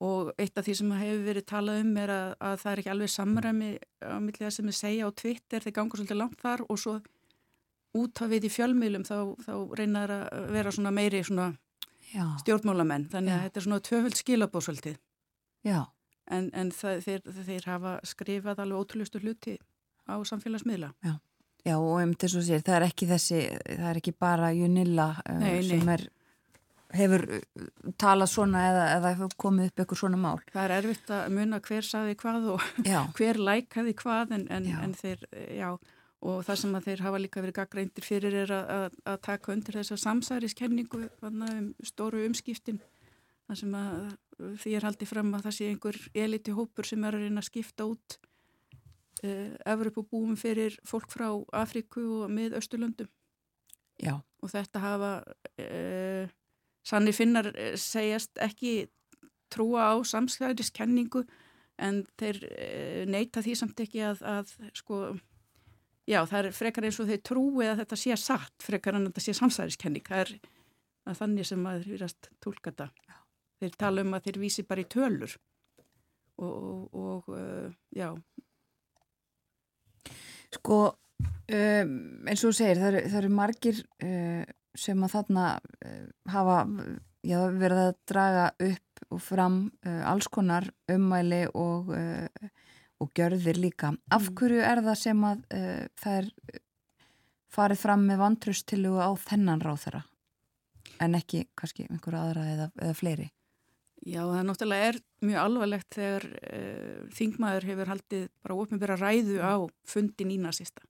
og eitt af því sem hefur verið talað um er að, að það er ekki alveg samræmi á milli það sem þið segja á Twitter, þeir ganga svolítið langt þar og svo út af við í fjölmiðlum þá, þá reynar að vera svona meiri svona stjórnmálamenn, þannig að Já. þetta er svona tvöföld skilabóð svolítið. Já, en, en það, þeir, þeir hafa skrifað alveg ótrúlustu hluti á samfélagsmiðla. já og um þess að sér, það er ekki þessi, það er ekki bara Junilla e, Nei, nei. sem er, hefur e, talað svona eða, eða hefur komið upp eitthvað svona mál. Það er erfitt að muna hver saði hvað og Já, <laughs> hver lækaði hvað en, en, Já. en þeir, já, og það sem að þeir hafa líka verið gaggreindir fyrir er að, að, taka undir þessa samsæriskenningu um stóru umskiptin þar sem að því er haldið fram að það sé einhver eliti hópur sem er að reyna að skipta út uh, Evropabúum fyrir fólk frá Afríku og mið Östurlöndum já, og þetta hafa uh, sannir finnar eh, segjast ekki trúa á samslæðiskenningu en þeir uh, neyta því samt ekki að, að sko, já það er frekar eins og þeir trúi að þetta sé satt frekar en að þetta sé samslæðiskenning það er að þannig sem maður virast tólka þetta. Þeir tala um að þeir vísi bara í tölur. Og, og, og já, Sko, um, eins og þú segir, það eru, það eru margir uh, sem að þarna uh, hafa já, verið að draga upp og fram uh, alls konar ummæli og, uh, og gjörðir líka. Af Mm. hverju er það sem að uh, það er farið fram með vantröstilugu á þennan ráð þeirra en ekki kannski einhverja aðra eða, eða fleiri? Já, það náttúrulega er mjög alvarlegt þegar uh, þingmaður hefur haldið bara ofnbæra ræðu á fundin í nasista.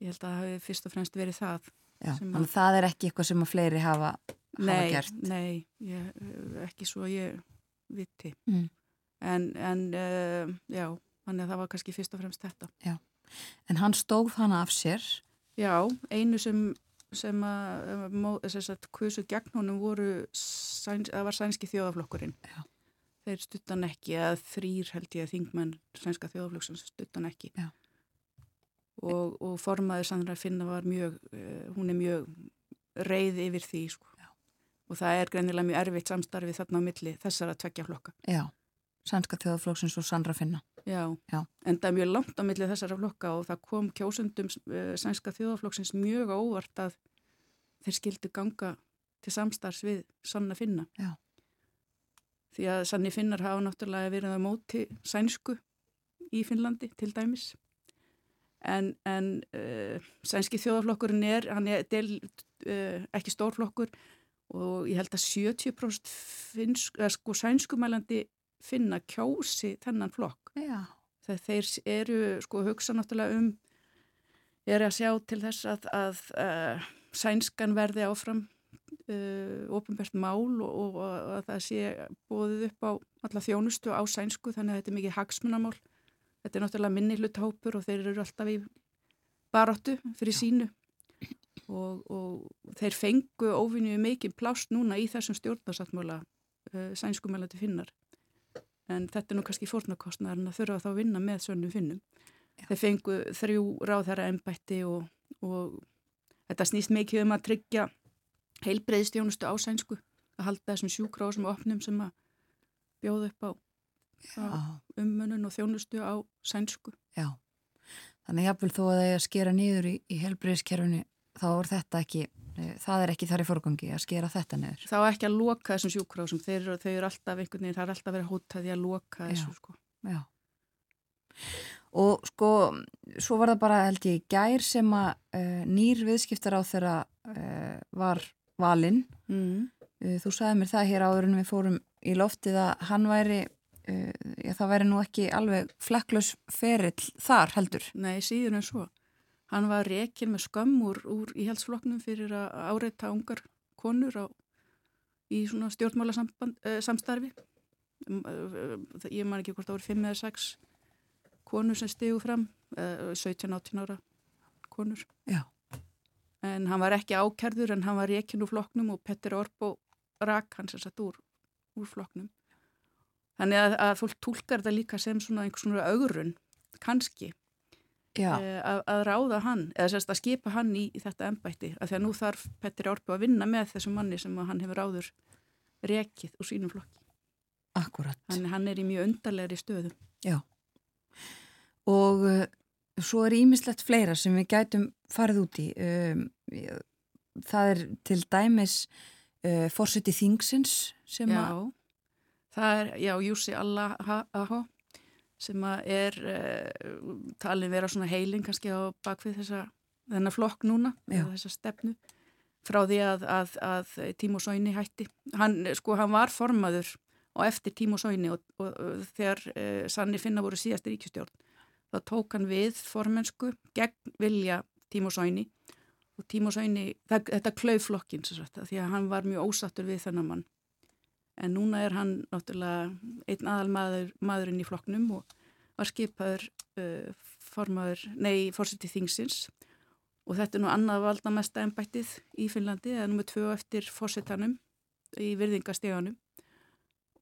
Ég held að það hefur fyrst og fremst verið það. Já, að það er ekki eitthvað sem að fleiri hafa, hafa Nei, gert. nei, ég, eh, ekki svo ég viti. Mm. En, en uh, já, þannig að það var kannski fyrst og fremst þetta. En hann stóð hana af sér. Já, einu sem, sem að, sagt, kusu gegn honum voru, sæns, það var sænski þjóðaflokkurinn. Já. Þeir stuttan ekki, að þrýr held ég að þingmenn sænska þjóðaflokksins stuttan ekki. Og, og formaður Sandra Finna var mjög, uh, hún er mjög reið yfir því, sko. Og það er greinilega mjög erfitt samstarfið þarna á milli þessara tveggja flokka. Já, sænska þjóðaflóksins og Sandra Finna. Já. Já. en það er mjög langt á milli þessara flokka og það kom kjósundum uh, sænska þjóðaflokksins mjög óvart að þeir skildu ganga til samstarfs við Sanna Finna. Já. Því að Sanni Finnar hafa náttúrulega verið á móti sænsku í Finnlandi til dæmis. En, en uh, sænski þjóðaflokkurinn er, hann er del, uh, ekki stórflokkur og ég held að 70% finnsk, eða sko sænskumælandi finna kjósi þennan flokk. Já. þegar þeir eru sko að hugsa náttúrulega um er að sjá til þess að, að uh, sænskan verði áfram uh, ofinbært mál og, og, og að það sé bóðið upp á alla þjónustu á sænsku þannig að þetta er mikið hagsmunamál. Þetta er náttúrulega minni hlutahópur og þeir eru alltaf í baróttu fyrir sínu. Og, og þeir fengu óvinni mikið plást núna í þessum stjórnarsáttmála uh, sænskumælandi finnar en þetta er nú kannski fórnarkostnar en að þurfa þá að vinna með sönnum finnum. Þeir fengu þrjú ráðherra embætti og, og þetta snýst mikið um að tryggja heilbreyðstjónustu á sænsku, að halda þessum sjúkrásum og opnum sem að bjóða upp á, á Já. ummunun og þjónustu á sænsku. Já. Þannig jafnvel þó að það er að skera niður í, í helbriðiskerfinu þá er þetta ekki, það er ekki þar í forgangi að skera þetta niður. Þá ekki að loka þessum sjúkrásum, þeir, þau eru alltaf einhvern veginn, það er alltaf verið að hóta því að loka Já. þessu sko. Já. Og sko, svo var það bara held ég gær sem að uh, nýr viðskiptar á þeirra uh, var valinn. Mm. Uh, þú sagði mér það hér áður en við fórum í loftið að hann væri, já, það væri nú ekki alveg flekklaus ferill þar heldur. Nei, síður en svo. Hann var rekin með skömm úr, úr íhaldsflokknum fyrir að áreita ungar konur á, í svona stjórnmála uh, samstarfi. Um, uh, Ég man ekki hvort það voru fimm eða sex konur sem stegu fram, uh, 17-18 ára konur. Já. En hann var ekki ákærður en hann var rekin úr flokknum og Petter Orbo rak hann sem sagt úr, úr flokknum. Þannig að, að fólk tólkar þetta líka sem svona einhvers svona augrun, kannski eh, að, að ráða hann eða sérst að skipa hann í, í þetta embætti af því að nú þarf Petteri Orpi að vinna með þessum manni sem hann hefur áður rekið úr sínum flokki. akkurat. Þannig hann er í mjög undarlegri stöðu. Já. Og uh, svo er ímislegt fleira sem við gætum farið út í. Um, það er til dæmis uh, fórseti þingsins sem að, Já, það er, já, Jussi Allaha sem er uh, talin vera svona heilin kannski á bakvið þessa, þennan flokk núna, þessa stefnu frá því að, að, að Tímo Sóini hætti. Hann, sko, hann var formaður og eftir Tímo Sóini og, og, og þegar uh, Sanni Finna voru síðast ríkjustjórn þá tók hann við formensku gegn vilja Tímo Sóini og Tímo Sóini, þetta klauf flokkin svo sagt, því að hann var mjög ósattur við þennan mann en núna er hann náttúrulega einn aðal maður, maðurinn í flokknum og var skipaður uh, formaður, nei, fórseti þingsins. Og þetta er nú annað valdamesta ennbættið í Finnlandi, það er nummið tvö eftir fórsetanum í virðingasteganum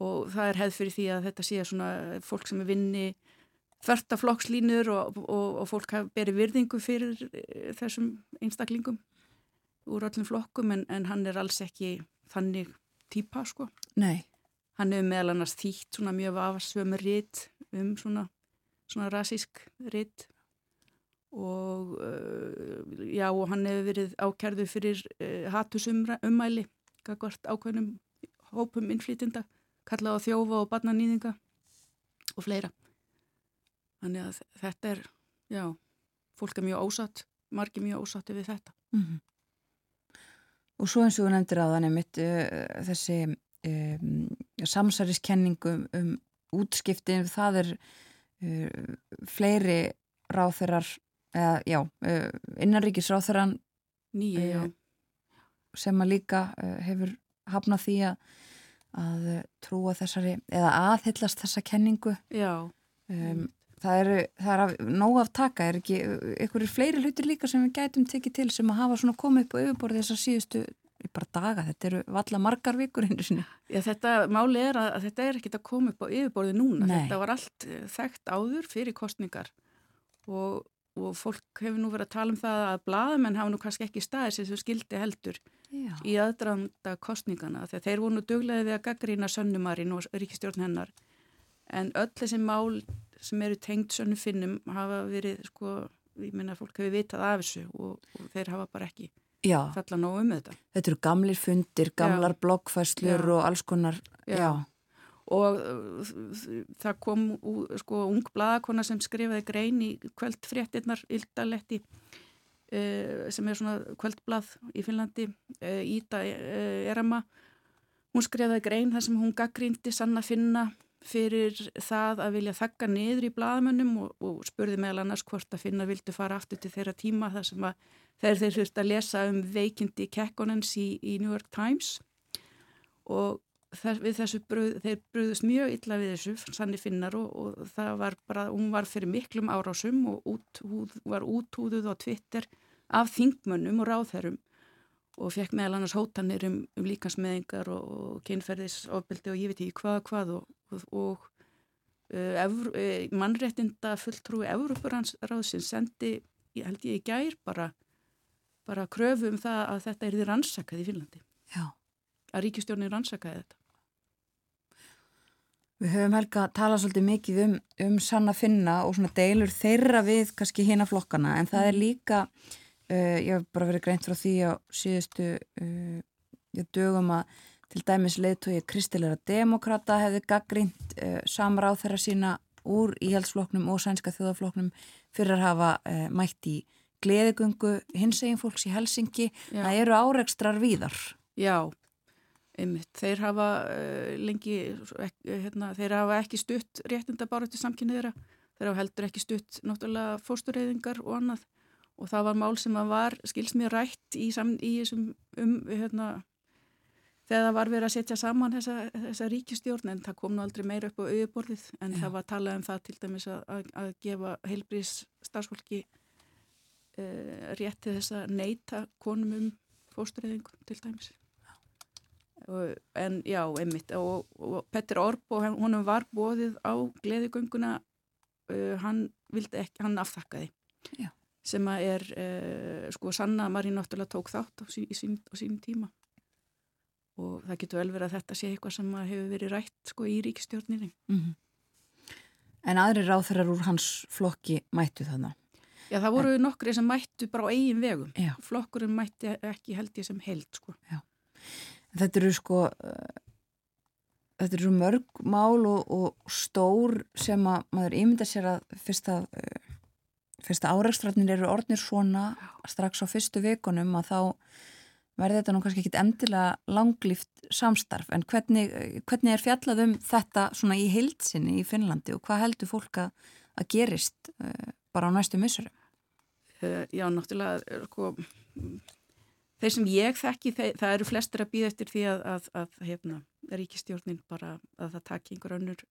og það er hefð fyrir því að þetta sé svona fólk sem er vinni þverta flokkslínur og, og, og fólk berið virðingu fyrir eh, þessum einstaklingum úr öllum flokkum en, en hann er alls ekki þannig típa sko. nei, Hann hefur meðal annars þýtt svona mjög vafasvömi rít um svona, svona rasísk rít og uh, já og hann hefur verið ákærðu fyrir uh, hatusumæli gagvart ákveðnum hópum innflýtinda kallað á þjófa og barnanýðinga og fleira þannig að þetta er já, fólk er mjög ósatt margir mjög ósatti við þetta mm -hmm. Og svo eins og þú nefndir á þannig mitt uh, þessi um, samsæriskenningum um útskiptin, það er uh, fleiri ráþeirar eða já, uh, innanríkisráþeiran nýja, sem að líka hefur hafnað því að, að trúa þessari, eða aðhyllast þessa kenningu. Já. Um, Það er, það er nóg af taka, er ekki einhverjir fleiri hlutir líka sem við gætum tekið til sem að hafa svona komið upp á yfirborði þessar síðustu bara daga, þetta eru valla margar vikur. Já þetta máli er að, þetta er ekkit að koma upp á yfirborði núna, Nei. þetta var allt eh, þekkt áður fyrir kostningar og, og fólk hefur nú verið að tala um það að bladamenn hafa nú kannski ekki staðis eins og skildi heldur Já. í aðdraðanda kostningana þegar þeir voru nú duglega við að gaggrína sönnumarinn og ríkistjórn hennar en öll þessi mál sem eru tengt sönnu finnum hafa verið sko, ég minna að fólk hefur vitað af þessu og, og þeir hafa bara ekki já. falla nógu um þetta. Þetta eru gamlir fundir, gamlar já. bloggfæslur og alls konar, já. já. Og uh, það kom sko ung bladakona sem skrifaði grein í kveldfréttinnar Ildaletti uh, sem er svona kveldblad í Finnlandi, uh, uh, Erama. Hún skrifaði grein þar sem hún gaggrindi sann að finna fyrir það að vilja þakka niður í bladamönnum og, og spurði meðal annars hvort að finna vildu fara aftur til þeirra tíma þar sem að þeir þeir þurft að lesa um veikindi Kekkonens í, í New York Times. Og þess, þessu bröð, þeir bröðust mjög illa við þessu sannig finnar og, og það var bara, hún var fyrir miklum árásum og út, húð, var úthúðuð á Twitter af þingmönnum og ráðherrum og fekk meðal annars hótanir um, um líkansmeðingar og, og kynferðisofbildi og ég veit ekki hvað hvað og, og uh, uh, mannréttinda fulltrúi Európaráðsins sendi, ég held ég í gær bara, bara kröfu um það að þetta er því rannsakað í Finnlandi Já. að ríkistjórnir rannsakaði þetta Við höfum helga að tala svolítið mikið um, um sann að finna og svona deilur þeirra við kannski hina flokkana en það er mm. líka Uh, ég hef bara verið greint frá því á síðustu dögum að til dæmis leðtói Kristileira Demokrata hefði gaggrínt uh, samra á þeirra sína úr íhjálpsfloknum og sænska þjóðafloknum fyrir að hafa mætt í gleðigöngu hinsegin fólks í Helsingi Já. það eru áreikstrar víðar. Já, einmitt. Þeir hafa lengi hérna, þeir hafa ekki stutt réttinda bara til samkynniðra þeir hafa heldur ekki stutt náttúrulega fórstureyðingar og annað. Og það var mál sem var skilsmið rætt í, í þessum um hérna þegar það var verið að setja saman þessa, þessa ríkistjórn en það kom nú aldrei meira upp á auðborðið en Já. það var talað um það til dæmis að, að, að gefa heilbrís starfsfólki uh, rétt til þess að neyta konum um fóstureyðingu til dæmis. Og, en já, einmitt og, og Petter Orbo, honum var bóðið á gleðigönguna uh, hann vildi ekki, hann aftakkaði Já. Sem að er, uh, sko, Sanna Marín náttúrulega tók þátt á, sín, sín, á sínum tíma og það getur vel verið að þetta sé eitthvað sem hefur verið rætt, sko, í ríkistjórninni. Mm -hmm. En aðri ráþarar úr hans flokki mættu þannig? Já, það voru en... nokkri sem mættu bara á eigin vegum. Já. Flokkurinn mætti ekki held ég sem held, sko. Já. Þetta eru, sko, uh, þetta eru mörg mál og, og stór sem að maður ímynda sér að fyrst að uh, fyrst að áreikstratnir eru orðnir svona strax á fyrstu vikunum að þá verði þetta nú kannski ekki endilega langlýft samstarf en hvernig, hvernig er fjallað um þetta svona í heilsinni í Finnlandi og hvað heldur fólk að, að gerist uh, bara á næstu missurum? Uh, já, náttúrulega sko, þeir sem ég þekki þeir, það eru flestir að býða eftir því að, að, að hefna, ríkistjórnin bara að það taki einhver önnur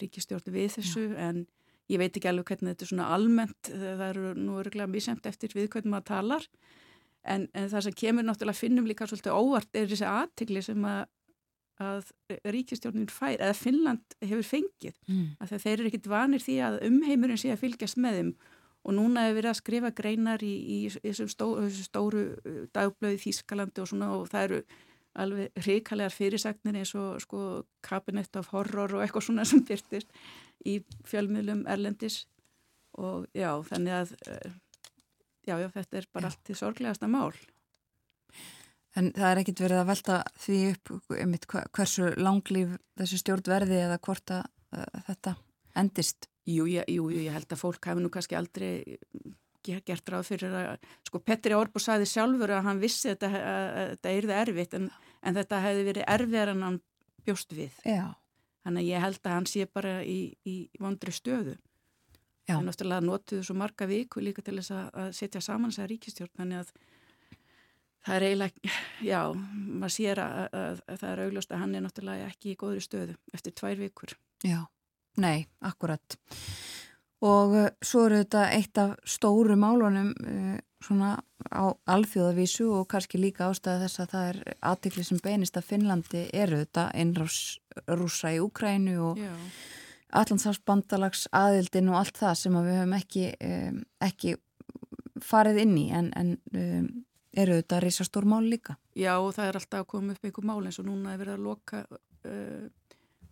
ríkistjórn við þessu já. en ég veit ekki alveg hvernig þetta er svona almennt það eru nú örgulega mísemt eftir við hvernig maður talar en, en það sem kemur náttúrulega finnum líka svolítið óvart er þessi aðtikli sem að, að ríkistjórnin fær eða Finnland hefur fengið. Mm. að þeir eru ekkit vanir því að umheimurinn sé að fylgjast með þeim. Og núna hefur verið að skrifa greinar í, í, í þessum stó, stóru uh, dagblöði Þískalandi og svona og það eru alveg hrikalegar fyrirsagnir eins og sko Cabinet of Horror og eitthvað svona sem byrtist í fjölmiðlum Erlendis. Og já, þannig að uh, já, já, þetta er bara Já. allt í sorglegasta mál. En það er ekkit verið að velta því upp einmitt, hversu langlíf þessi stjórn verði eða hvort að uh, þetta endist. Jú, ég, jú, ég held að fólk hafi nú kannski aldrei ge- gert ráð fyrir að, sko, Petri Orbo sagði sjálfur að hann vissi þetta, að, þetta yrði erfitt en, en þetta hefði verið erfiðar en hann bjóst við. Já. Þannig að ég held að hann sé bara í, í vondri stöðu. Já. En náttúrulega notuðu svo marga viku líka til þess að, setja saman þess að ríkistjórn, þannig að það er eiginlega, <laughs> já, maður sér að, að, að það er augljóst að hann er náttúrulega ekki í góðri stöðu eftir tvær vikur. Já, nei, akkurat. Og uh, svo eru þetta eitt af stóru málunum uh, svona á alþjóðavísu og kannski líka ástæða þess að það er aðtikli sem beinist að Finnlandi eru þetta innrás rúsa í Úkrænu og Já. Allandsafsbandalags aðildin og allt það sem við höfum ekki, um, ekki farið inn í en, en um, eru þetta risastór mál líka. Já, og það er alltaf að koma upp einhver mál eins og núna er verið að loka uh,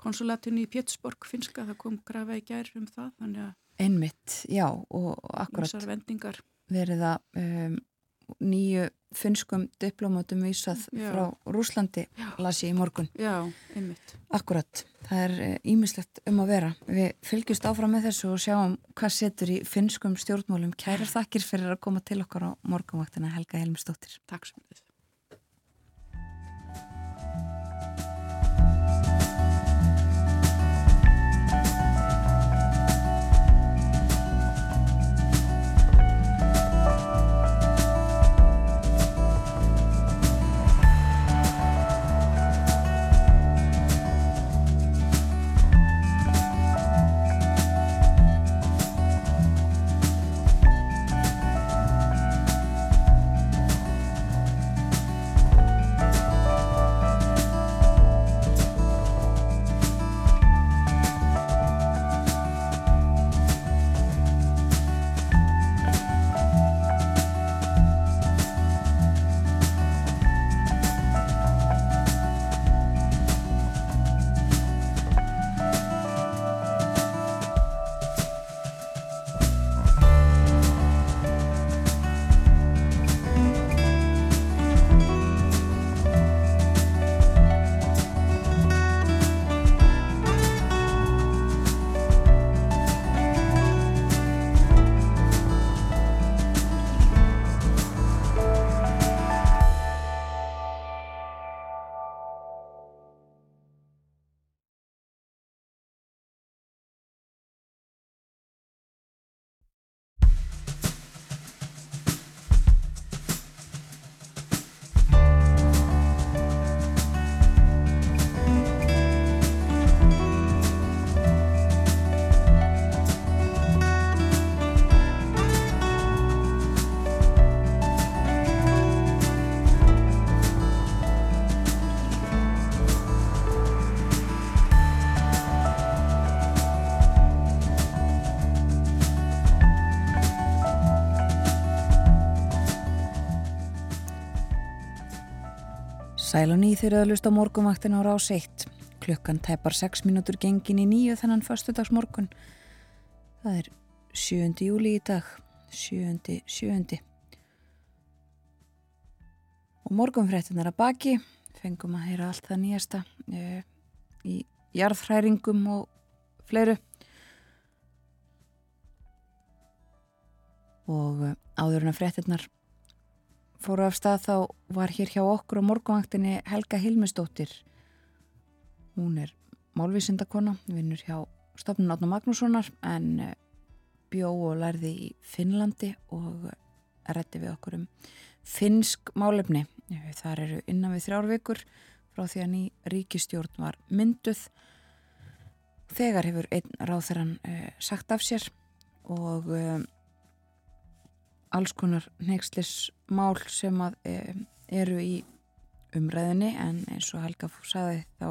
konsulatinu í Pétursborg finska, það kom grafa í gær um það, þannig að Einmitt, já, og, akkurat verið að um, nýju finnskum diplómatum vísað Já. frá Rúslandi, las ég í morgun. Já, einmitt. Akkurat, það er ímislegt um að vera. Við fylgjumst áfram með þessu og sjáum hvað setur í finnskum stjórnmálum. Kærar þakkir fyrir að koma til okkar á morgunvaktina Helga Helmistóttir. Takk sem þess. Sæl og ný þeirra að lusta á morgunvaktin á rás 1. Klukkan tæpar 6 mínútur gengin í nýju þennan föstudagsmorgun. Það er 7. júli í dag. 7. 7. Og morgunfréttinar að baki. Fengum að heyra allt það nýjasta e, í jarðhræringum og fleiru. Og eh, áður en að fréttinnar fóru af stað þá var hér hjá okkur á morgunvaktinni Helga Hilmisdóttir. Hún er málvísindakona, vinnur hjá stofnun Átna Magnússonar en eh, bjó og lærði í Finnlandi og rætti við okkur um finnsk málefni. Þar eru innan við þrjár vikur frá því að ný ríkistjórn var mynduð. Þegar hefur einn ráþeran eh, sagt af sér og eh, alls konar neykslis mál sem að e, eru í umræðinni en eins og Helga sagði þá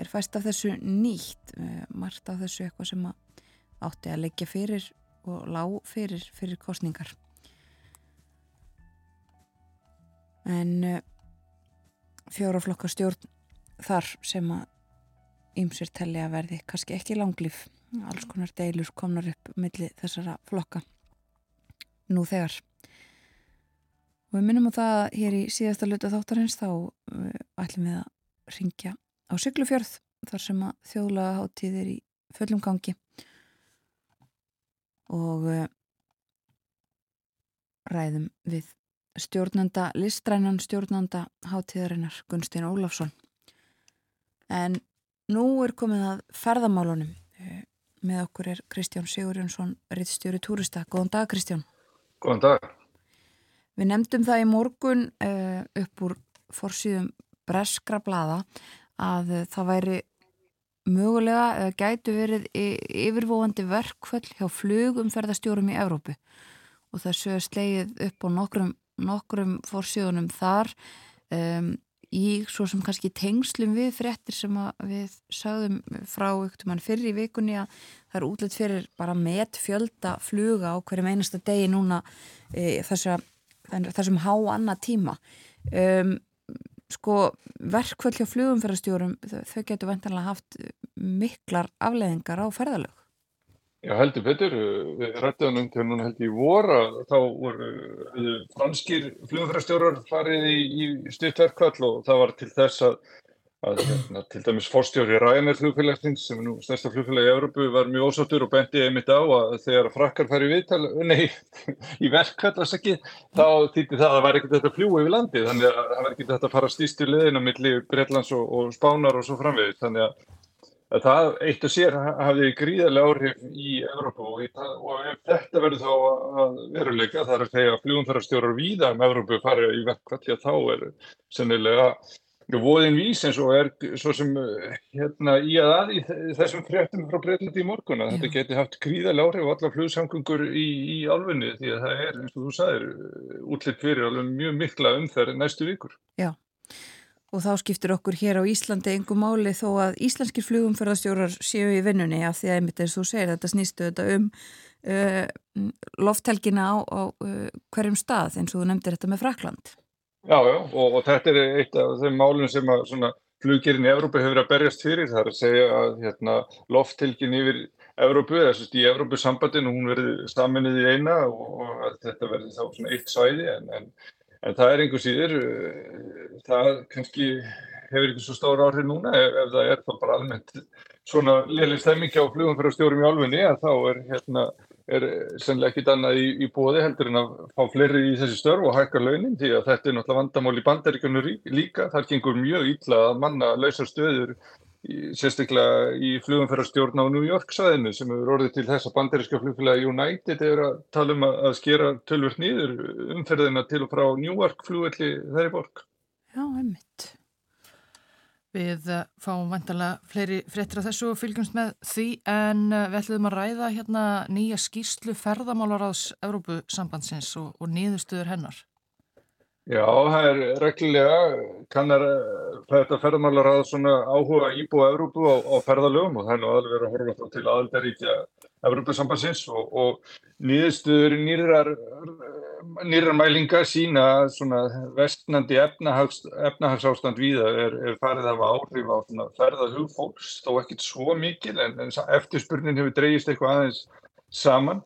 er fæst af þessu nýtt e, margt af þessu eitthvað sem að átti að leggja fyrir og lág fyrir fyrir kostningar en e, fjóraflokka stjórn þar sem að ýmsir telli að verði kannski ekki langlýf alls konar deilur komnar upp milli þessara flokka nú þegar. Og við minnum á það að hér í síðasta luta þáttarins þá uh, ætlum við að ringja á Siglufjörð þar sem að þjóðlaga háttíð er í fullum gangi og uh, ræðum við stjórnanda, listrænan stjórnanda háttíðarinnar Gunstein Ólafsson. En nú er komið að ferðamálunum. Uh, með okkur er Kristján Sigurjónsson, rittstjóri túrista. Góðan dag Kristján. Góðan dag. Við nefndum það í morgun uh, upp úr forsýðum breskra blada að uh, það væri mögulega eða gætu verið yfirvóandi verkföll hjá flugumferðastjórum í Evrópu og þessu er slegið upp á nokkrum, nokkrum forsýðunum þar um, í svo sem kannski tengslum við fréttir sem við sagðum frá ykkur mann fyrir í vikunni að það er útlætt fyrir bara met fjölda fluga á hverjum einasta degi núna e, þessum há annað tíma. Um, sko verkvöld hjá flugumferðarstjórum þau getur ventanlega haft miklar afleðingar á ferðalög Já heldur betur, við rættum um til núna heldur í voru þá voru franskir flugumfærastjórar farið í, í stuttverkvall og það var til þess að, að hérna, til dæmis fórstjóri Ryanair flugfélagsins sem er nú stærsta flugfélag í Európu var mjög ósáttur og bendi einmitt á að þegar frakkar fær í viðtal, <laughs> nei, í verkvall þess ekki, þá týtti það að það væri ekkert þetta fljú yfir landi þannig að það væri ekkert þetta að fara stýst í leðina millir Breitlands og, og Spánar og svo framvegis. Þannig að að það eitt og sér hafði gríðarlega áhrif í Evrópu og, og ef þetta verður þá að veruleika þar er þegar fljóðumfærarstjórar víða um Evrópu farið í verkvall þá er sennilega voðin vís eins og er svo sem hérna í að að í þessum fréttum frá Breitlandi í morgun að þetta geti haft gríðarlega áhrif á alla fljóðsamgöngur í, í álfunni því að það er eins og þú sagðir útlitt fyrir alveg mjög mikla umferð næstu vikur. Já og þá skiptir okkur hér á Íslandi engum máli þó að íslenskir flugumförðastjórar séu í vinnunni af því að einmitt eins og segir þetta snýstu þetta um uh, lofthelgina á, á uh, hverjum stað eins og þú nefndir þetta með Frakland. Já, já, og, og þetta er eitt af þeim málum sem að svona fluggerinn í Evrópu hefur að berjast fyrir, það er að segja að hérna, lofthelgin yfir Evrópu, þess að í Evrópu sambandinu hún verði staminnið í eina og, og þetta verði þá svona eitt svæði en, en En það er einhver síður, eh, það kannski hefur ekki svo stóra áhrif núna ef, ef það er þá bara almennt svona leilig stemmingi á flugum fyrir stjórum í álfunni að þá er, hérna, er sennilega ekkit annað í, í bóði heldur en að fá fleiri í þessi störf og hækka launin því að þetta er náttúrulega vandamál í bandaríkjunu líka. Það gengur mjög ítla að manna lausar stöður sérstaklega í flugumferðarstjórn á New York saðinu sem hefur orðið til þess að bandaríska flugfélagi United er að tala um að skera tölvöld nýður umferðina til og frá New York flugvelli þær í borg. Já, einmitt. Við eh, fáum vantarlega fleiri fréttir af þessu og fylgjumst með því en eh, við ætlum að ræða hérna nýja skýrslu ferðamálaráðs Európu-sambandsins og, og nýðustuður hennar. Já, það er reglulega, kannar þetta ferðarmálar að svona áhuga íbúa Evrópu á, á ferðalögum og það er nú aðal verið að horfa þá til aðaldaríkja Evrópusambansins og, og nýðistuður nýrar, nýrar mælinga sína svona vestnandi efnahags, efnahagsástand víða er, er farið hafa áhrif á ferðarhug fólks, þó ekkit svo mikil en, en eftirspurnin hefur dreyist eitthvað aðeins saman.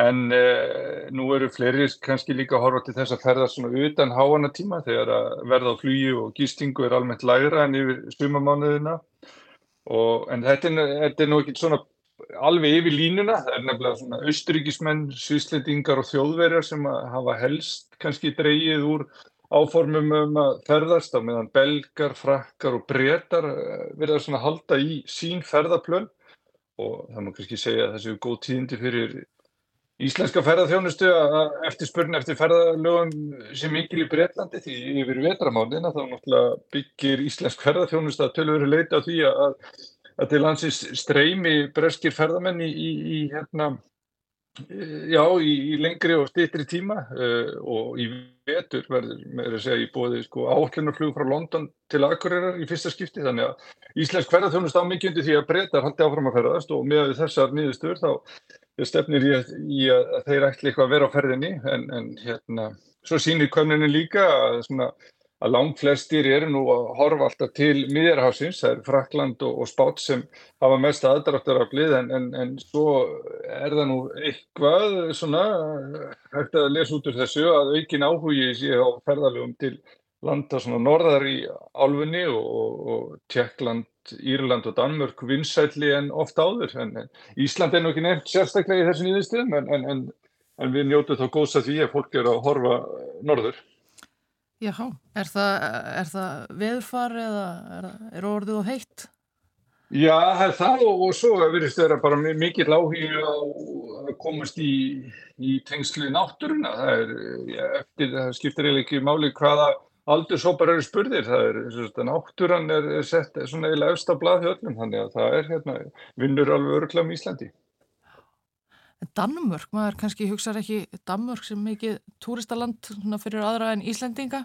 En eh, nú eru fleiri kannski líka að horfa til þess að ferða svona utan háana tíma þegar að verða á flýju og gístingu er almennt lægra en yfir sumamánuðina. En þetta er, þetta er nú ekki svona alveg yfir línuna. Það er nefnilega svona austuríkismenn, svislendingar og þjóðverjar sem hafa helst kannski dreyið úr áformum um að ferðast á meðan belgar, frakkar og breytar eh, verða svona halda í sín ferðaplönn og það má kannski segja að þessu góð tíðindi fyrir íslenska ferðarþjónustu að eftirspurn eftir ferðarlögum sem mikil í Breitlandi því yfir vetramálina þá náttúrulega byggir íslensk ferðarþjónustu að tölur verið leita á því að, að til hansins streymi breskir ferðarmenn í, í, í hérna já, í, lengri og stýttri tíma uh, og í vetur verður með að segja í bóði sko, áhaldunarflug frá London til Akureyrar í fyrsta skipti. Þannig að íslensk ferðarþjónust á mikilvændi því að breytar haldi áfram að ferðast og með þessar nýðustur þá stefnir í að, í að þeir ætli eitthvað að vera á ferðinni en, en hérna, svo sýnir könnunni líka að, svona, að langt flestir eru nú að horfa alltaf til miðjarhásins, það er Frakland og, og Spát sem hafa mest aðdráttar af blið en, en, en svo er það nú eitthvað svona hægt að lesa út úr þessu að aukin áhugi sé á ferðalögum til landa svona norðar í álfunni og, og, Tjekkland, Írland og Danmörk vinsætli en ofta áður en, en Ísland er nú ekki nefnt sérstaklega í þessu nýðistum en, en, en við njótu þá góðs að því að fólk er að horfa norður. Já, er það, er það veðurfar eða er, er orðið og heitt? Já, það er það og, og svo verðist þeirra bara mikið lági að komast í, í tengslu náttúruna. Það er, já, eftir, það skiptir eiginlega ekki máli hvaða aldurshópar eru spurðir, það er, svona, náttúran er, er sett svona eiginlega efst á blaðhjöldnum, þannig að það er hérna, vinnur alveg öruglega um Íslandi. Danmörk, maður kannski hugsaður ekki Danmörk sem mikið túristaland fyrir aðra en Íslandinga?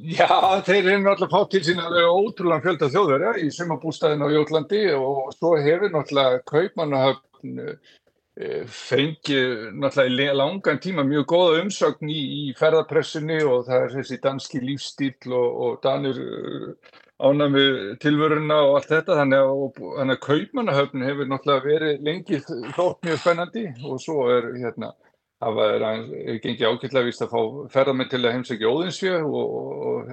Já, þeir eru náttúrulega fátt til sín að er ótrúlega fjölda þjóðverja í sumabústæðin á Jólandi og svo hefur náttúrulega kaupmannahöfn fengi náttúrulega í langan tíma mjög góða umsögn í, í ferðarpressunni og það er þessi danski lífstíl og, og danir eh, ánæmi tilvöruna og allt þetta. Þannig að, og, þannig að kaupmannahöfn hefur náttúrulega verið lengi þótt mjög spennandi og svo er hérna það er gengið ákveðlega vist að fá ferðarmenn til að heimsækja Óðinsjö og, og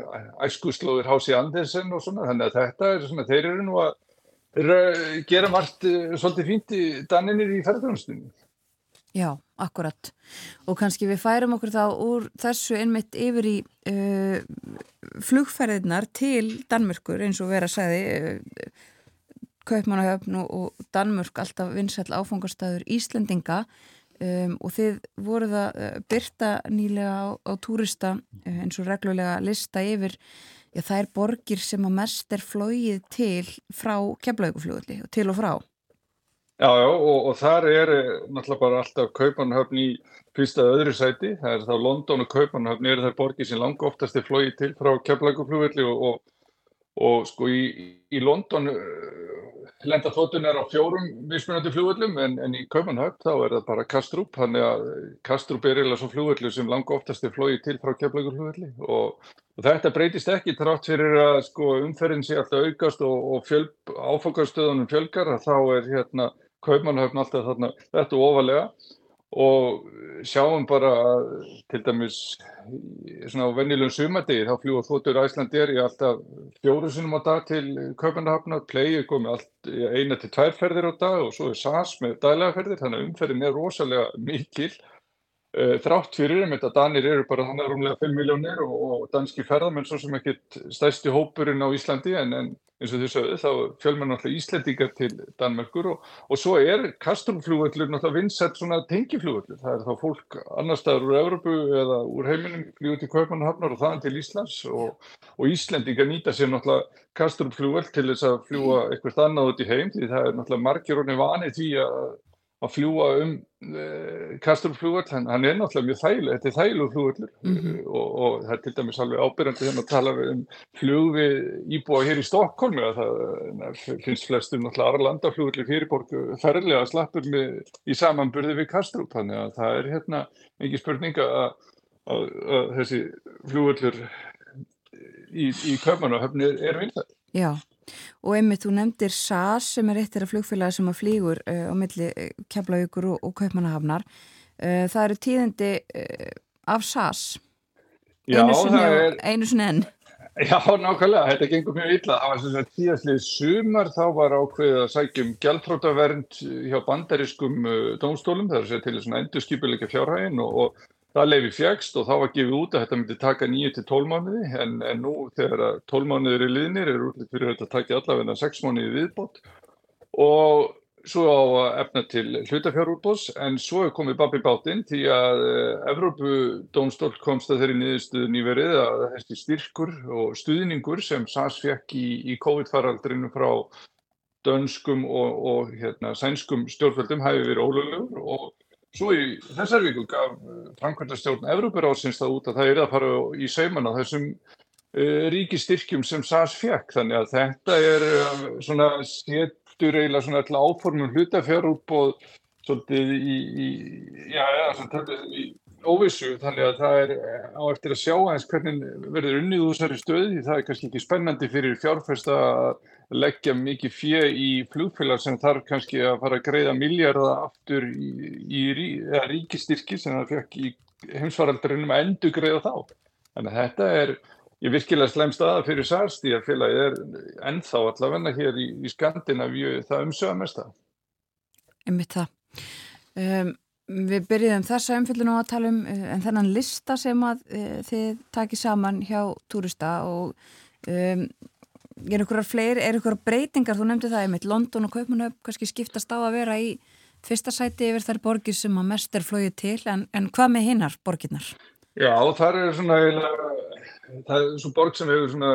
æskuslóður Hási Andersen og svona. Þannig að þetta er svona, þeir eru nú að gera margt eh, svolítið fínt í daninir í ferðarþjónustunni. Já, akkurat. Og kannski við færum okkur þá úr þessu einmitt yfir í uh, flugferðinar til Danmörkur eins og vera segði uh, Kaupmannahöfn og Danmörk alltaf vinsæl áfangastæður Íslendinga um, og þið voruð að byrta nýlega á, á túrista eins og reglulega lista yfir já, það er borgir sem að mest er flóið til frá kemlaugufljóðli og til og frá. Já, já, og, og þar er eh, náttúrulega bara alltaf Kaupanhöfn í fyrsta öðru sæti, það er þá London og Kaupanhöfn eru þær borgir sem langa oftast er flóið til frá kemlaugufljóðli og, og, og sko í, í London eh, lenda þóttunar á fjórum mismunandi fljóðlum en, en í Kaupanhöfn þá er það bara Kastrup, þannig að Kastrup er eða svo fljóðlu sem langa oftast er flóið til frá kemlaugufljóðli og Og þetta breytist ekki trátt fyrir að sko, umferðin sé alltaf aukast og, og áfangarstöðunum fjölgar að þá er hérna kaupmannhöfn alltaf þarna þetta ofalega og sjáum bara til dæmis svona á vennilegum sumadegi þá fljúa þóttur Æslandir í alltaf fjóru sinum á dag til kaupmannhöfna, plegið komi allt eina til tværferðir á dag og svo er SAS með daglegaferðir þannig að umferðin er rosalega mikil þrátt fyrir um þetta Danir eru bara þannig að rúmlega 5 miljónir og, og danski ferðarmenn svo sem ekkit stæsti hópurinn á Íslandi en, en eins og þú sagði þá fjölmenn náttúrulega Íslandingar til Danmörkur og, og svo er Kastrumflúvöllur náttúrulega vinsett svona tengiflúvöllur. Það er þá fólk annar staður úr Európu eða úr heiminum flúið til Kaupmannhafnar og þaðan til Íslands og, og Íslandingar nýta sér náttúrulega Kastrumflúvöll til þess að fljúa eitthvað annað út í heim því það er náttúrulega margir því að fljúa um uh, eh, Kastrupflúvall, hann, hann er náttúrulega mjög þægileg, þetta er þægilegu flúvallur mm -hmm. og, og það er til dæmis alveg ábyrjandi þegar maður tala um flug við íbúa hér í Stokkólmi að það finnst flestum náttúrulega Arlanda flúvallir fyrirborg ferðilega slappur með, í samanburði við Kastrup, þannig að það er hérna mikið spurninga að, að, að þessi flúvallur í, í Köpmanahöfni er, er vinnað. Já og einmitt þú nefndir SAS sem er eitt af flugfélagi sem að flýgur uh, á milli uh, Keflavíkur og, og Kaupmannahafnar. Uh, það eru tíðindi af SAS. Já, sinni, er... einu sinni enn. Já, nákvæmlega, þetta gengur mjög illa. Það var sem sagt tíðastlið sumar þá var ákveðið að sækjum gjaldfrótavernd hjá bandariskum dómstólum það er að segja til þess að endur skipilegja fjárhægin og, og Það leiði fjækst og þá var gefið út að þetta myndi taka 9-12 mánuði en, en nú þegar 12 mánuðir er liðnir er útlýtt fyrir þetta að taka allavega 6 mánuði viðbót. Og svo á að efna til hlutafjárútbós en svo er komið babbi bátinn því að eh, Evrópudómstól komst að þeirri niðurstuðu nýverið að þessi styrkur og stuðningur sem SAS fekk í, í COVID-faraldrinu frá dönskum og, og hérna, sænskum stjórnvöldum hæfi verið ólöglegur og Svo í þessar viku gaf eh, framkvæmdastjórn Evrópuráðsins það út að það er að fara í sauman á þessum uh, ríkistyrkjum sem SAS fekk. Þannig að þetta er uh, svona setur eiginlega svona alltaf áformum hlutafjárútbóð svolítið í, í, já, ja, í, óvissu þannig að það er á eftir að sjá aðeins hvernig verður unnið úr þessari stöði það er kannski ekki spennandi fyrir fjárfesta að leggja mikið fjö í flugfélag sem þarf kannski að fara að greiða miljarda aftur í, í, í ríkistyrki sem það fekk í heimsvaraldarinnum að endur greiða þá. Þannig að þetta er ég virkilega slem staða fyrir særst í að félagið er ennþá allavegna hér í, í Skandinavíu það umsöða mesta Ymmiðt það. Um, Við byrjuðum þessa umfyllun á að tala um uh, en þennan lista sem að uh, þið takir saman hjá túrista og um, er ykkur fleiri, er ykkur breytingar, þú nefndi það einmitt, London og Kaupmannhöf kannski skiptast á að vera í fyrsta sæti yfir þær borgir sem að mest er flóið til, en, en hvað með hinnar borginnar? Já, það er svona það er svona borg sem hefur svona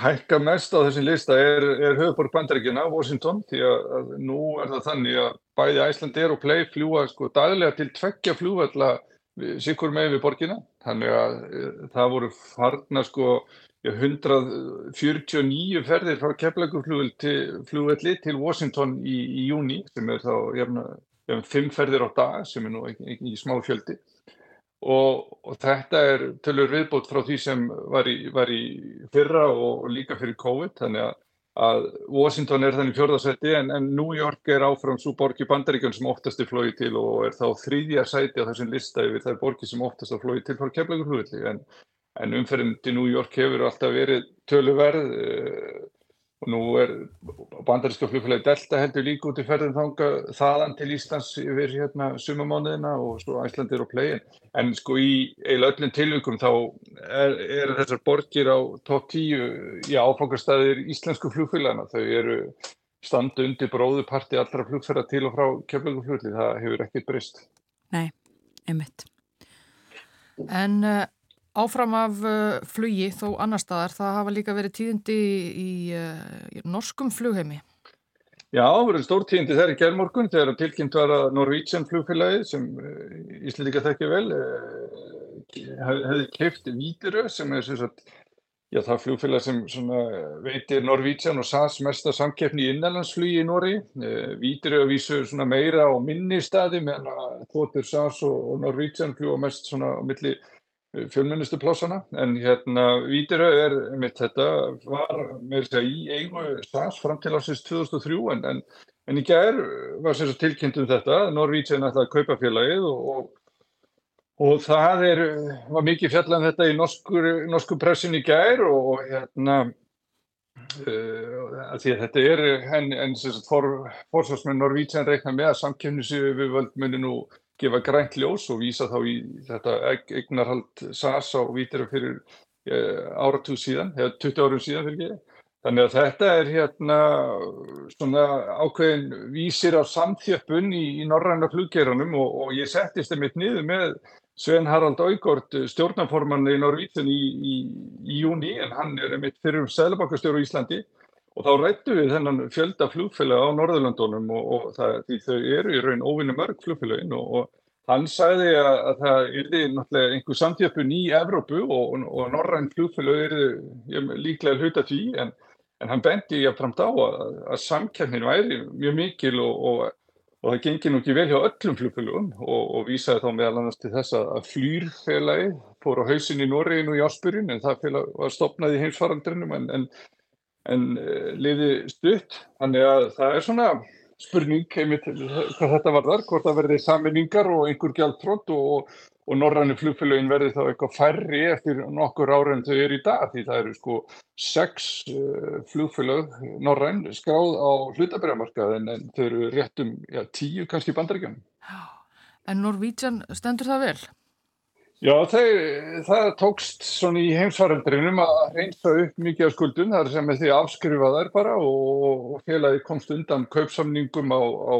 hækka mest á þessum lista er, er höfuborg bandaríkina, Washington, því að, að nú er það þannig að bæði Æslandir og Play fljúa sko daglega til tveggja fljúvalla sikkur með við borgina, þannig að e, það voru farna sko 149 ferðir frá Keflaguflugvelli til Washington í, í júni sem er þá jafna, jafna fimm ferðir á dag sem er nú ekki, ekki, ekki smá fjöldi. Og, og þetta er tölur viðbót frá því sem var í, var í fyrra og líka fyrir COVID þannig að, að Washington er þannig fjörðarsæti en, en New York er áfram svo borgi bandaríkjum sem oftast er flóið til og er þá þrýðja sæti á þessum lista yfir þær borgi sem oftast er flóið til frá keflaugurflugulli en, en umferðin til New York hefur alltaf verið töluverð og nú er bandaríska flugfélagi Delta heldur líka út í ferðin þanga þaðan til Íslands yfir hérna sumamánuðina og svo Æslandir og Plegin en sko í eiginlega öllum tilvíkum þá er, er þessar borgir á top 10 í áfangastæðir íslensku flugfélagina þau eru standu undir bróðuparti allra flugferða til og frá kjöflöguflugli það hefur ekkert breyst. Nei, einmitt. En uh, Áfram af uh, flugi þó annar staðar, það hafa líka verið tíðindi í, uh, í norskum flugheimi. Já, verið stór tíðindi þegar í gerðmorgun þegar tilkynnt var að Norwegian flugfélagi sem uh, Íslandika þekkja vel hefði keift Vítirö sem er sagt, já, það flugfélag sem veitir Norwegian og SAS mesta samkeppni í innanlandsflugi í Norri. Vítirö vísu meira á minni staði meðan þóttur SAS og Norwegian fljúa mest á milli fjölmennustu plássana. En hérna Vítirau er mitt þetta var með þess að í eigu SAS fram til ásins 2003 en, en, en í gær var sér tilkynnt um þetta Norvítsinn ætlaði að kaupa félagið og, og, og það er, var mikið fjallan um þetta í norskur, norsku pressin í gær og, og hérna uh, að þetta er en, en for, forsvarsmenn Norvítsinn reikna með að samkjöfnisi við völdmunni nú gefa grænt ljós og vísa þá í þetta eignarhald SAS á vítirum fyrir eh, áratug síðan, eða 20 árum síðan fyrir ekki. Þannig að þetta er hérna svona ákveðin vísir af samþjöppun í, í norræna fluggeranum og, og ég settist það mitt niður með Sven Harald Augord, stjórnaformann í Norvítin í, í, í júni en hann er mitt fyrir um Sælabankastjóru í Íslandi Og þá rættu við þennan fjölda flugfélag á Norðurlandunum og, og það, þau eru í raun óvinni mörg flugfélagin og, og hann sagði að, að það yrði náttúrulega einhver samtjöpun í Evrópu og, og norræn flugfélag yrði líklega hluta því en, en hann bendi jáfnframt á að, að samkjæfnin væri mjög mikil og það gengi nú ekki vel hjá öllum flugfélagum og vísaði þá meðal annars til þess að flýrfélagi fór á hausin í Norreginu í áspyrjun en það félag var stopnað í heimsfarandrinum en, en en uh, liði stutt. Þannig að það er svona spurning einmitt hvað þetta varðar, hvort það verði saminningar og einhver gjaldtrótt og, og norræni flugfélagin verði þá eitthvað færri eftir nokkur ára en þau eru í dag því það eru sko sex uh, flugfélag norræn skráð á hlutabræðamarkað en, þau eru rétt um já, tíu kannski bandaríkjum. En Norvítsjan stendur það vel? Já, þeir, það tókst svona í heimsvaraldrinum að reynsa upp mikið af skuldum, það er sem því afskrifa þær bara og, félagi komst undan kaupsamningum á, á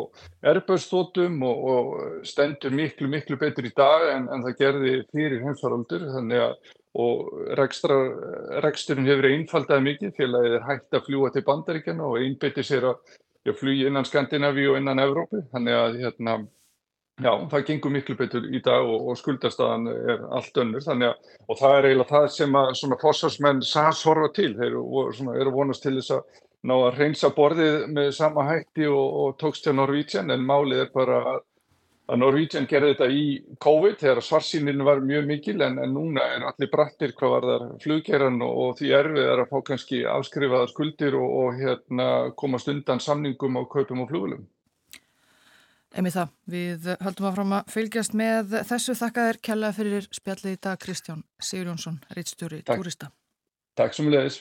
erbjörnstótum og, og stendur miklu, miklu betur í dag en, en það gerði fyrir heimsvaraldur þannig að reksturinn hefur einfaldað mikið, félagið er hægt að fljúa til bandaríkjana og einbyttir sér að fljú innan Skandinaví og innan Evrópi, þannig að hérna Já, það gengur miklu betur í dag og, og skuldastaðan er allt önnur þannig að, og það er eiginlega það sem að svona fórsvarsmenn SAS horfa til, þeir eru, vonast til þess að ná að reynsa borðið með sama hætti og, og tókst til Norvítsjan en málið er bara að, að Norwegian gerði þetta í COVID þegar svarsýnin var mjög mikil en, en núna er allir brattir hvað var þar flugkerran og, og því erfið er að fá kannski afskrifaðar skuldir og hérna, komast undan samningum á kaupum og flugulum. Emi það, við höldum að fram að fylgjast með þessu þakkaðir kjalla fyrir spjallið í dag Kristján Sigur Jónsson, reittstjóri Túrista. Takk mjög leðis.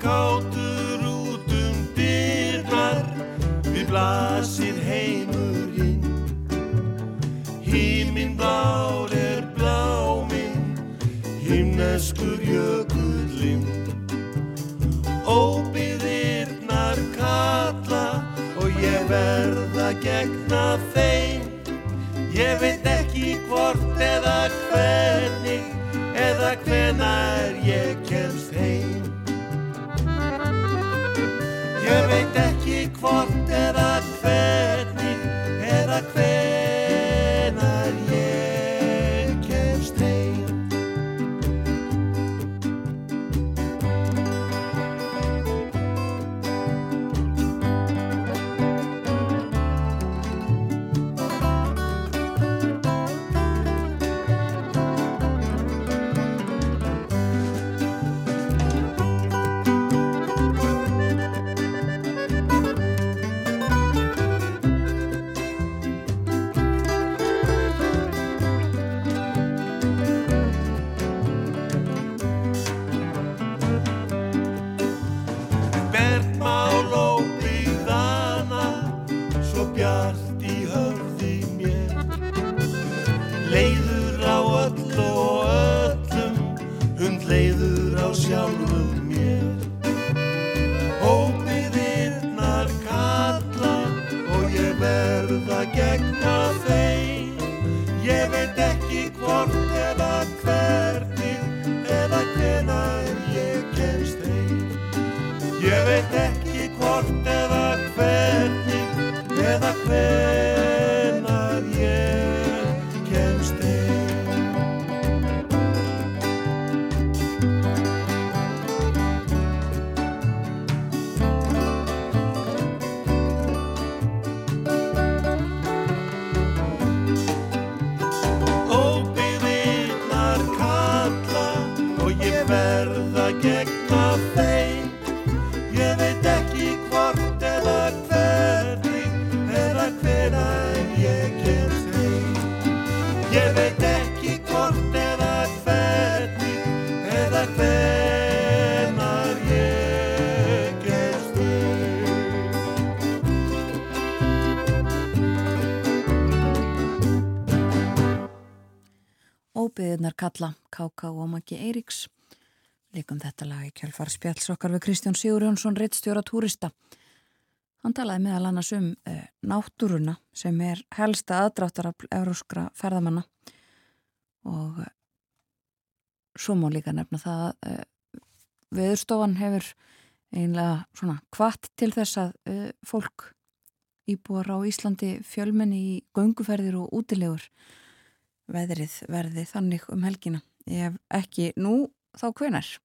Kátur út um dyrnar. Við blasir heimurinn. Híminn blár er bláminn himneskur jökullinn. Óbyðirnar kalla og ég verða gegna þeim. Ég veit ekki hvort eða hvernig eða hvenar Ég veit ekki hvort eða hvernig eða hvenar verða gegna þeim Óbyðirnar kalla, Káka og Maggi Eiríks. Líkum þetta lag í kjálfar spjalls okkar við Kristján Sigur Jónsson, reittstjóra túrista. Hann talaði meðal annars um uh, náttúruna sem er helsta aðdráttar af euróskra ferðamanna og uh, svo má líka nefna það að uh, veðurstofan hefur einlega svona kvart til þess að fólk íbúar á Íslandi fjölmenni í gönguferðir og útilegur veðrið verði þannig um helgina. Ef ekki nú, þá hvenar?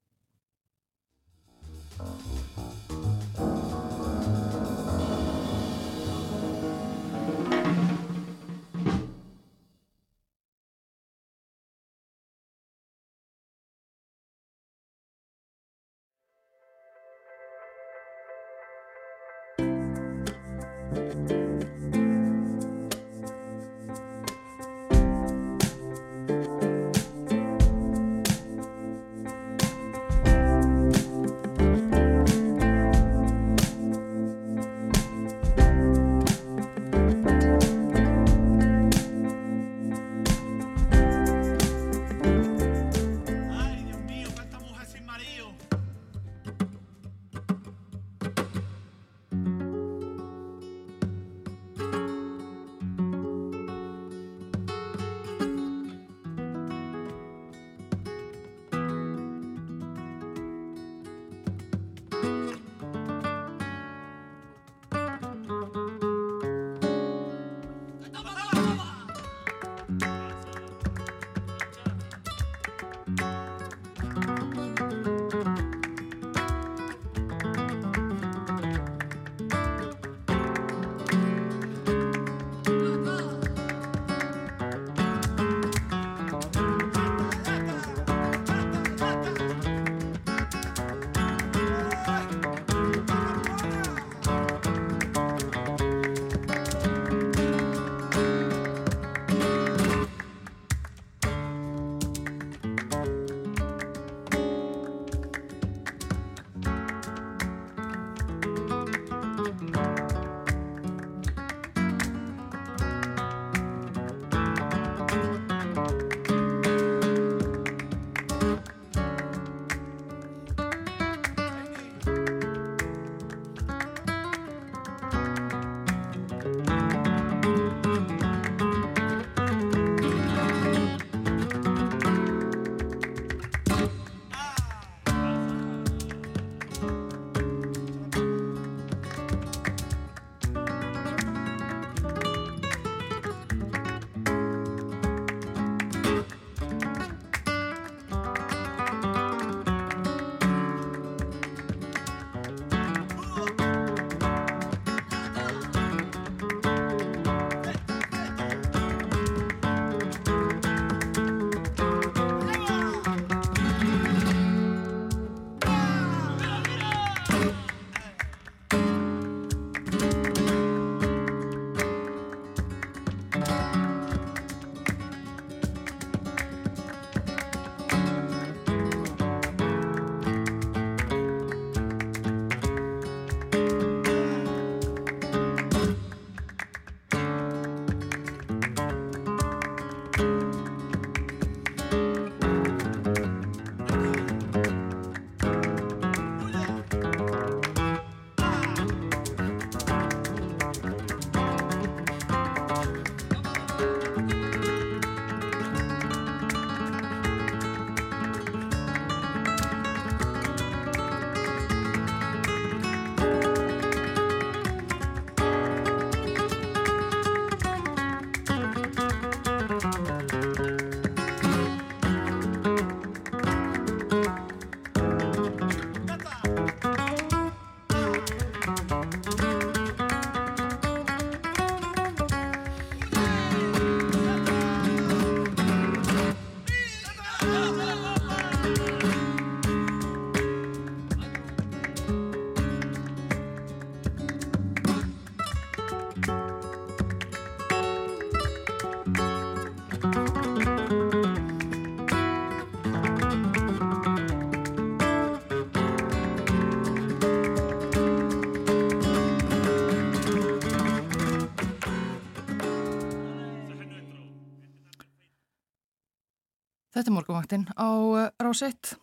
Þetta er morgunvaktinn á eh, Ráseitt.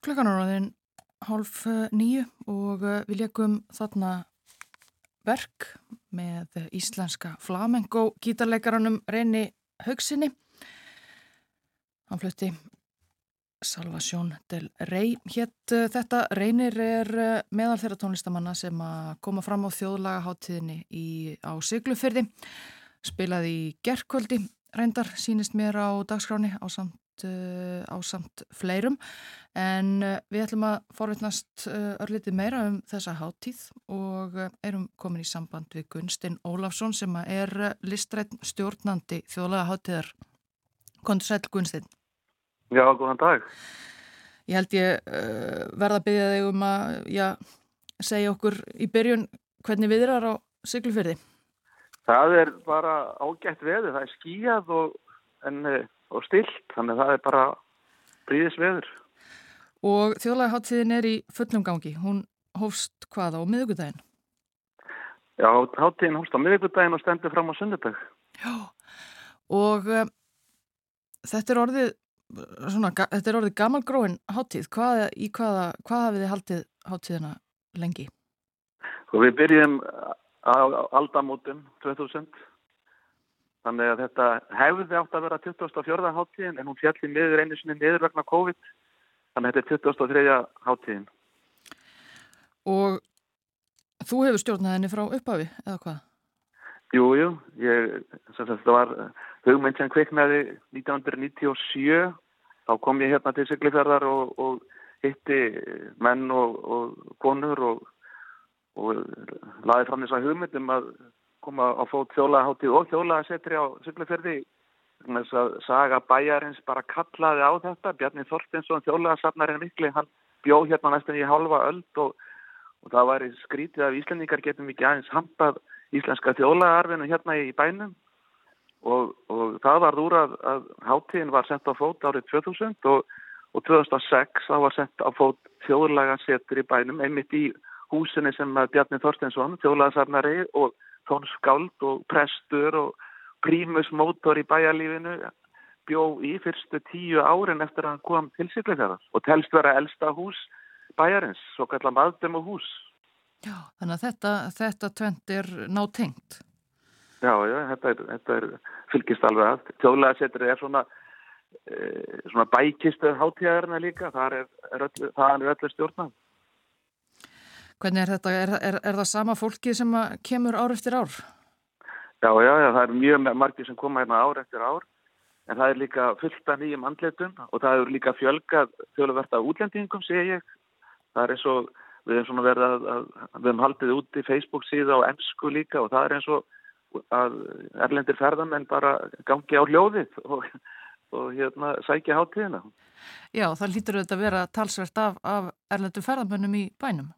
Klukkan á ráðin hálf eh, nýju og eh, við leikum þarna verk með íslenska flamengo gítarleikaranum Reyni Haugsinni. Hann flutti Salvation del Rey. Hétt þetta Reynir er meðal þeirra tónlistamanna sem að koma fram á þjóðlagaháttíðinni á Siglufyrði. Spilaði í gerðkvöldi reyndar sínist mér á dagskráni á samt, uh, á samt fleirum en uh, við ætlum að forvittnast uh, örlítið meira um þessa háttíð og erum komin í samband við Gunstinn Ólafsson sem er listrætt stjórnandi þjóðlega háttíðar. Kondur sæl Gunstinn. Já, góðan dag. Ég held ég verða að byggja þig um að já, segja okkur í byrjun hvernig við erum á Siglufyrði. Það er bara ágætt veður, það er skíjað og, en, eh, og stilt, þannig að það er bara bríðis veður. Og þjóðlægaháttíðin er í fullum gangi, hún hófst hvað á miðugudaginn? Já, háttíðin hófst á miðugudaginn og stendur fram á sunnudag. Já, og uh, þetta er orðið, svona, þetta er orðið gamalgróin háttíð, hvað, hvaða, hvað hafið þið haldið háttíðina lengi? Og við byrjum á aldamótum 2000 þannig að þetta hefði átt að vera 24. háttíðin en hún fjalli miður einu sinni niður vegna COVID þannig að þetta er 23. háttíðin Og þú hefur stjórnað henni frá upphafi eða hvað? Jú, jú, ég, þetta var hugmynd sem kviknaði 1997 þá kom ég hérna til Siglifjörðar og, og hitti menn og, og konur og og laði fram þess að hugmyndum að koma á fót þjólaðaháttíð og þjólaðasetri á Siglufjörði þess að saga bæjarins bara kallaði á þetta. Bjarni Þorstinsson, þjólaðasafnarinn mikli hann bjó hérna næstum í halva öll og, og það var skrítið að Íslandingar getum ekki aðeins hampað íslenska þjólaðarfinu hérna í bænum. Og, og það var úr að, að háttíðin var sendt á fót árið 2000 og, og 2006 þá var sendt á fót þjóðlagasetri í bænum einmitt í húsinni sem Bjarni Þorstensson, þjólaðsarnari og tónskáld og prestur og prímusmótor í bæjarlífinu bjó í fyrstu tíu árin eftir að hann kom til Siglifjörðar og telst vera elsta hús bæjarins, svo kallar maðdum og hús. Já, þannig að þetta, þetta tvent er nátengt. Já, já, þetta er, þetta er fylgist alveg að. Þjólaðsetri er svona, e, svona bækistuð hátíðarna líka, það er, er, öllu, það er öllu stjórnað. Hvernig er þetta? Er, er, er það sama fólki sem kemur ár eftir ár? Já, já, já, það er mjög margir sem koma hérna ár eftir ár en það er líka fullt af nýjum andletum og það er líka fjölgað þjóðverða útlendingum, segja ég. Það er eins og við hefum svona verið að, að við hefum haldið út í Facebook síða og ennsku líka og það er eins og að erlendir ferðamenn bara gangi á hljóðið og, og hérna sækja hátíðina. Já, það lítur auðvitað að vera talsvert af, af erlendur ferðamennum í bænum.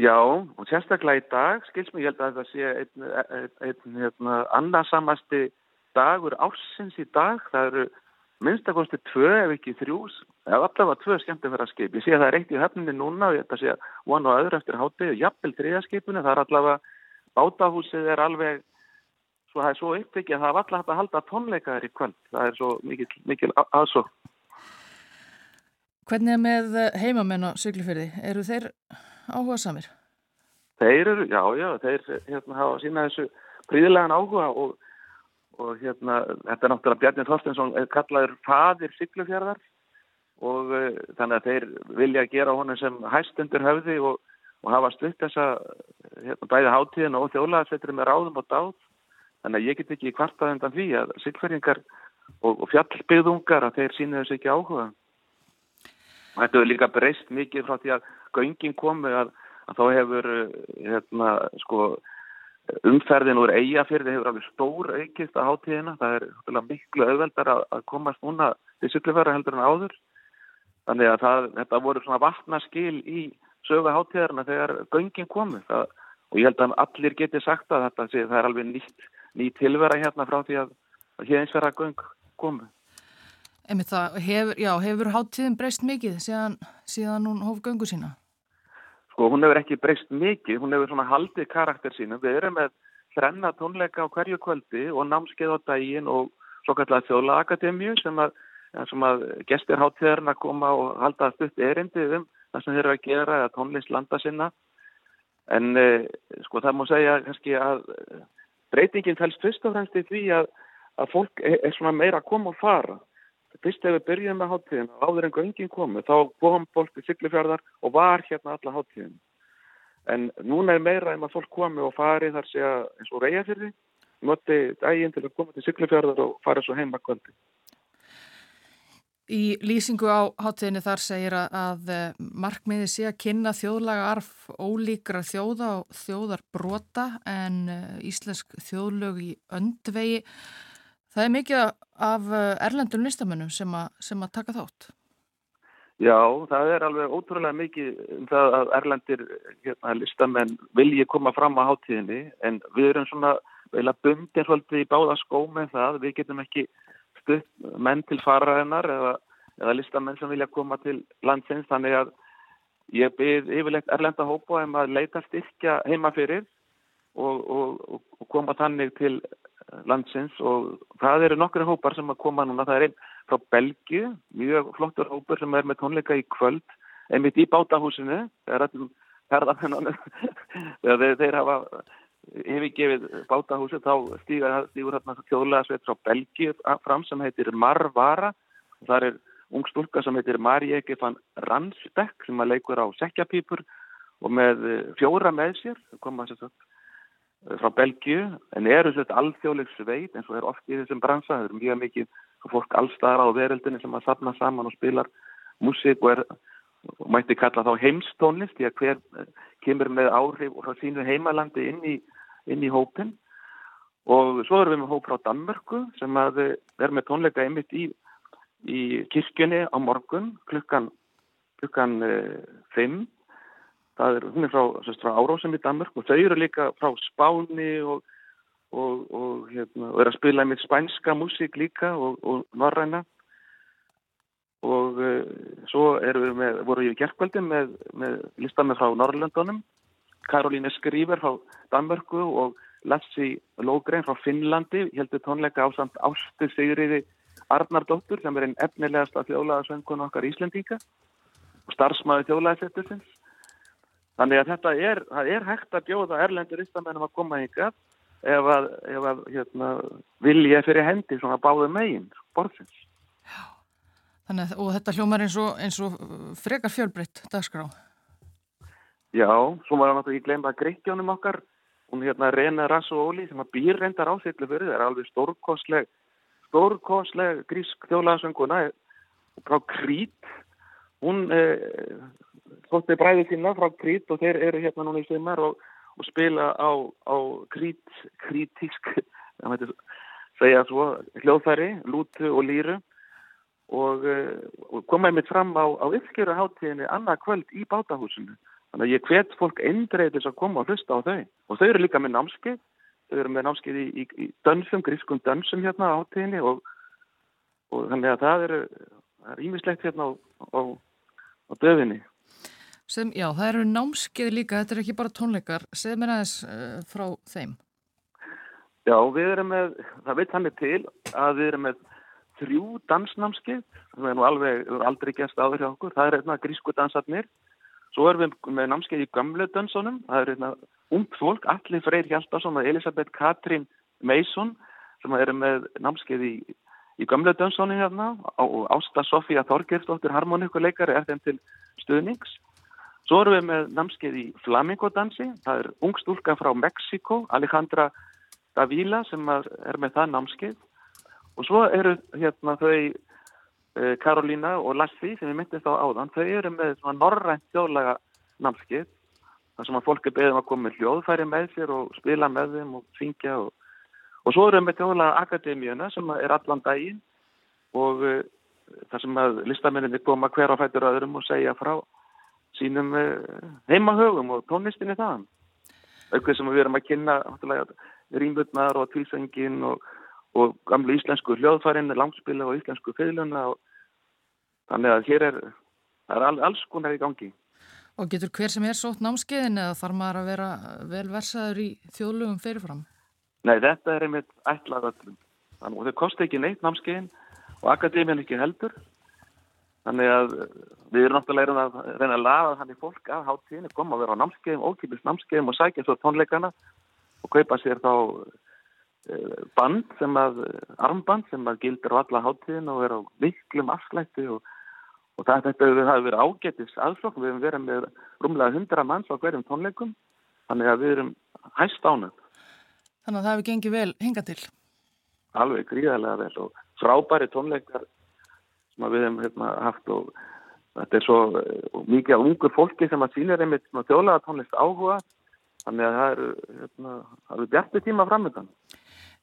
Já, og sérstaklega í dag, skils mér, ég held að það sé einn, einn, einn hérna, annarsamasti dagur ársins í dag. Það eru minnstakosti tvö ef ekki þrjús, eða allavega tvö skemmtifæraskip. Ég sé að það er eitt í höfninni núna og ég held að sé one og öðru eftir hátið og jafnvel þriðaskipinu. Það er allavega, bátahúsið er alveg, svo það er svo uppvikið að það er allavega að halda tónleikaðir í kvöld. Það er svo mikil, mikil aðsó. Hvernig er með heimamenn á Siglufjörði? Eru þeir áhuga samir? Þeir eru, já, já, þeir hérna, hafa sína þessu príðilegan áhuga og, og hérna, þetta er náttúrulega Bjarni Þorstinsson kallaður fadir Siglufjörðar og uh, þannig að þeir vilja gera honum sem hæstundur höfði og, og hafa stutt þessa hérna, bæði hátíðin og þjólaðsveitur með ráðum og dáð þannig að ég get ekki kvartað undan því að Siglfjörðingar og, og fjallbyggðungar að þeir sína þessu ekki áhuga Þetta hefur líka breyst mikið frá því að göngin komu að, að þá hefur hérna, sko, umferðin úr eigafyrði hefur alveg stór aukist að hátíðina. Það er miklu auðveldar að, að komast núna til sykluferða heldur en áður. Þannig að það, þetta voru svona vatnaskil í sögu hátíðarna þegar göngin komu. Það, og ég held að allir geti sagt að þetta sé, það er alveg nýtt, nýtt tilvera hérna frá því að, að hér eins vera göng komu. Emi það, hefur, já, hefur háttíðin breyst mikið síðan, síðan hún hóf göngu sína? Sko, hún hefur ekki breyst mikið, hún hefur svona haldið karakter sína. Við erum með þrenna tónleika á hverju kvöldi og námskeið á daginn og, svo kallar þjóðla akademíu sem að, sem að gestir háttíðarinn að koma og halda stutt erindi um það sem þeir eru að gera eða tónlist landa sinna en eh, sko það má segja kannski að breytingin fælst fyrst og fremst í því að, að fólk er, er svona meira að koma og fara fyrst ef við byrjum með háttíðin áður en göngin komu þá kom fólk til Siglifjörðar og var hérna alla háttíðin en núna er meira en að fólk komi og fari þar sé að eins og reyja fyrir því noti daginn til að koma til Siglifjörðar og fara svo heima kvöldi Í lýsingu á hátíðinni þar segir að, að eh, markmiði sé að kynna þjóðlaga arf ólíkra þjóða og þjóðar brota en eh, íslensk þjóðlög í öndvegi. Það er mikið af eh, erlendun listamönnum sem, sem að taka þátt. Já, það er alveg ótrúlega mikið um það að erlendir hérna, listamenn vilji koma fram á hátíðinni en við erum svona vel að bundin svolítið í báða skó með það. Við getum ekki stutt menn til faraðinnar eða, eða listamenn sem vilja koma til landsins þannig að ég byrð yfirlegt erlenda hópa um að leita styrkja heima fyrir og, og, og koma þannig til landsins og það eru nokkru hópar sem að koma núna, það er einn frá Belgiu, mjög flottur hópur sem er með tónleika í kvöld einmitt í bátahúsinu þegar allir herðamennanu <laughs> þegar þeir hafa hefur gefið bátahúsi þá stígur, stígur hérna þjóðlega sveit frá Belgíu fram sem heitir Marvara. Það er ung stúlka sem heitir Marjeki van Ransbeck sem að leikur á sekjapípur og með fjóra með sér koma svo eh, frá Belgíu en eru þetta alþjóðleg sveit eins og er oft í þessum bransa. Það eru mjög mikið fólk allstaðar á veröldinni sem að sapna saman og spilar músík og er mætti kalla þá heimstónlist því að hver eh, kemur með áhrif frá sínu heimalandi inn í, inn í hópin og svo erum við með hóp frá Danmörku sem að eh, er með tónleika einmitt í, í kirkjunni á morgun klukkan klukkan 5 uh, það er, hún er frá, frá Árósum í Danmörk og þau eru líka frá Spáni og, og, og, hérna, og er að spila með spænska músík líka og norræna. Og uh, svo við með, voru við í gerðkvöldin með, með listamenn frá Norrlöndunum Karolíne Skríver frá Danmörku og Lassi Lógrein frá Finnlandi heldur tónleika á samt Ástu Sigriði Arnardóttur sem er einn efnilegasta þjóðlagasöngun okkar Íslendíka og starfsmaður þjóðlagasettusins þannig að þetta er, er hægt að bjóða erlendur listamennum að koma ykkar ef að, ef að hérna, vilja fyrir hendi svona báðu megin borðsins. Þannig, og þetta hljómar eins og, eins og frekar fjölbreytt dagskrá. Já, svo var það náttúrulega, ég glemði að greikjónum okkar, hún hérna Rena Rasso Óli sem að býr reyndar ásýtlu fyrir, það er alveg stórkosleg, stórkosleg grísk þjólaðsönguna frá Krít, hún eh, þótti bræði sína frá Krít og þeir eru hérna núna í sveimar og, og spila á, á Krít, krítísk, það mæti segja svo, hljóðfæri, lútu og líru og, eh, og koma einmitt fram á, á uppskjöruháttíðinni annað kvöld í bátahúsinu. Þannig að ég hvet fólk eindreiðis að koma og hlusta á þau. Og þau eru líka með námskeið, þau eru með námskeið í, í, í dönsum, grískum dönsum hérna á háttíðinni og, og þannig að það eru ímislegt hérna á, á döfinni. Sem, já, það eru námskeið líka, þetta er ekki bara tónleikar. Segð mér aðeins uh, frá þeim. Já, við erum með, það veit hann er til að við erum með þrjú dansnámskið sem er nú alveg, aldrei gæst áður hjá okkur. Það er einna grísku dansarnir. Svo erum við með námskeið í gamle dansunum það er einna ung fólk allir Freyr Hjaldarsson og Elisabeth Katrín Meisson sem eru með námskeið í, í gamle dansunum hérna. Og Ásta Sofía Þorgersdóttir harmonikuleikari er þeim til stuðnings svo erum við með námskeið í flamingodansi það er ung stúlka frá Mexiko Alejandra Davila sem er með það námskeið. Og svo eru hérna þau uh, Karolína og Lassi sem ég myndist á áðan, þau eru með svona norrænt þjóðlaga námskið þar sem að fólk er beðið um að koma með hljóðfæri með sér og spila með þeim og syngja og, og svo eru við með þjóðlaga akademíuna sem er allan daginn og uh, þar sem að listamenninni koma hver á fætur öðrum og segja frá sínum uh, heimahögum og tónlistinni þaðan. Aukveð sem við erum að kynna rýmbutnar og tvísengin og og gamlu íslensku hljóðfærin, langspila og íslensku og þannig að hér er, er all, alls konar í gangi. Og getur hver sem er sótt námskeiðin eða þarf maður að vera velversaður í þjóðlugum fyrirfram? Nei, þetta er einmitt ætlað öllum. að þau kosti ekki neitt námskeiðin og akademían ekki heldur þannig að við erum náttúrulega að reyna að laga þannig fólk af hátíðinni, koma að vera á námskeiðum, ókipist námskeiðum og sækja svo tónleikana og kaupa sér þá eh, band sem að, armband sem að gildir á alla hátíðin og er á miklum afslætti og, og það, þetta hefur verið ágættis aðslokk, við hefum verið með rúmlega 100 manns á hverjum tónleikum þannig að við erum hæst ánum Þannig að það hefur gengið vel hinga til. alveg gríðarlega vel og frábæri tónleikar sem við hefum hérna, haft og þetta er svo eh, mikið af ungu fólki sem að sýnir einmitt þjóðlega tónlist áhuga þannig að það eru, hérna, eru bjartu tíma framöndan.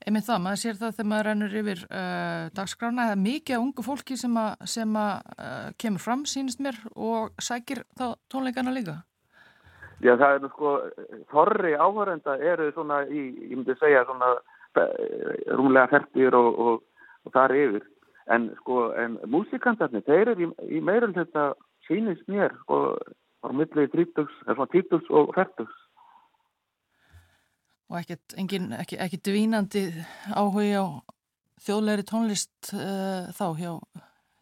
Einmitt það, maður sér það þegar maður rennur yfir uh, dagskrána, það er mikið af ungu fólki sem að, sem að uh, kemur fram, sínist mér, og sækir þá tónleikana líka. Já, það er nú sko, þorri áhörenda eru svona í, ég myndi segja svona rúmlega færtir og, og, og þar yfir. En sko, en músikantarnir, þeir eru í, í meirul þetta sínist mér, sko, á milli 30, eða svona 30 og 40. Og ekkert, engin, ekki, ekki dvínandi áhugi á þjóðleiri tónlist uh, þá hjá,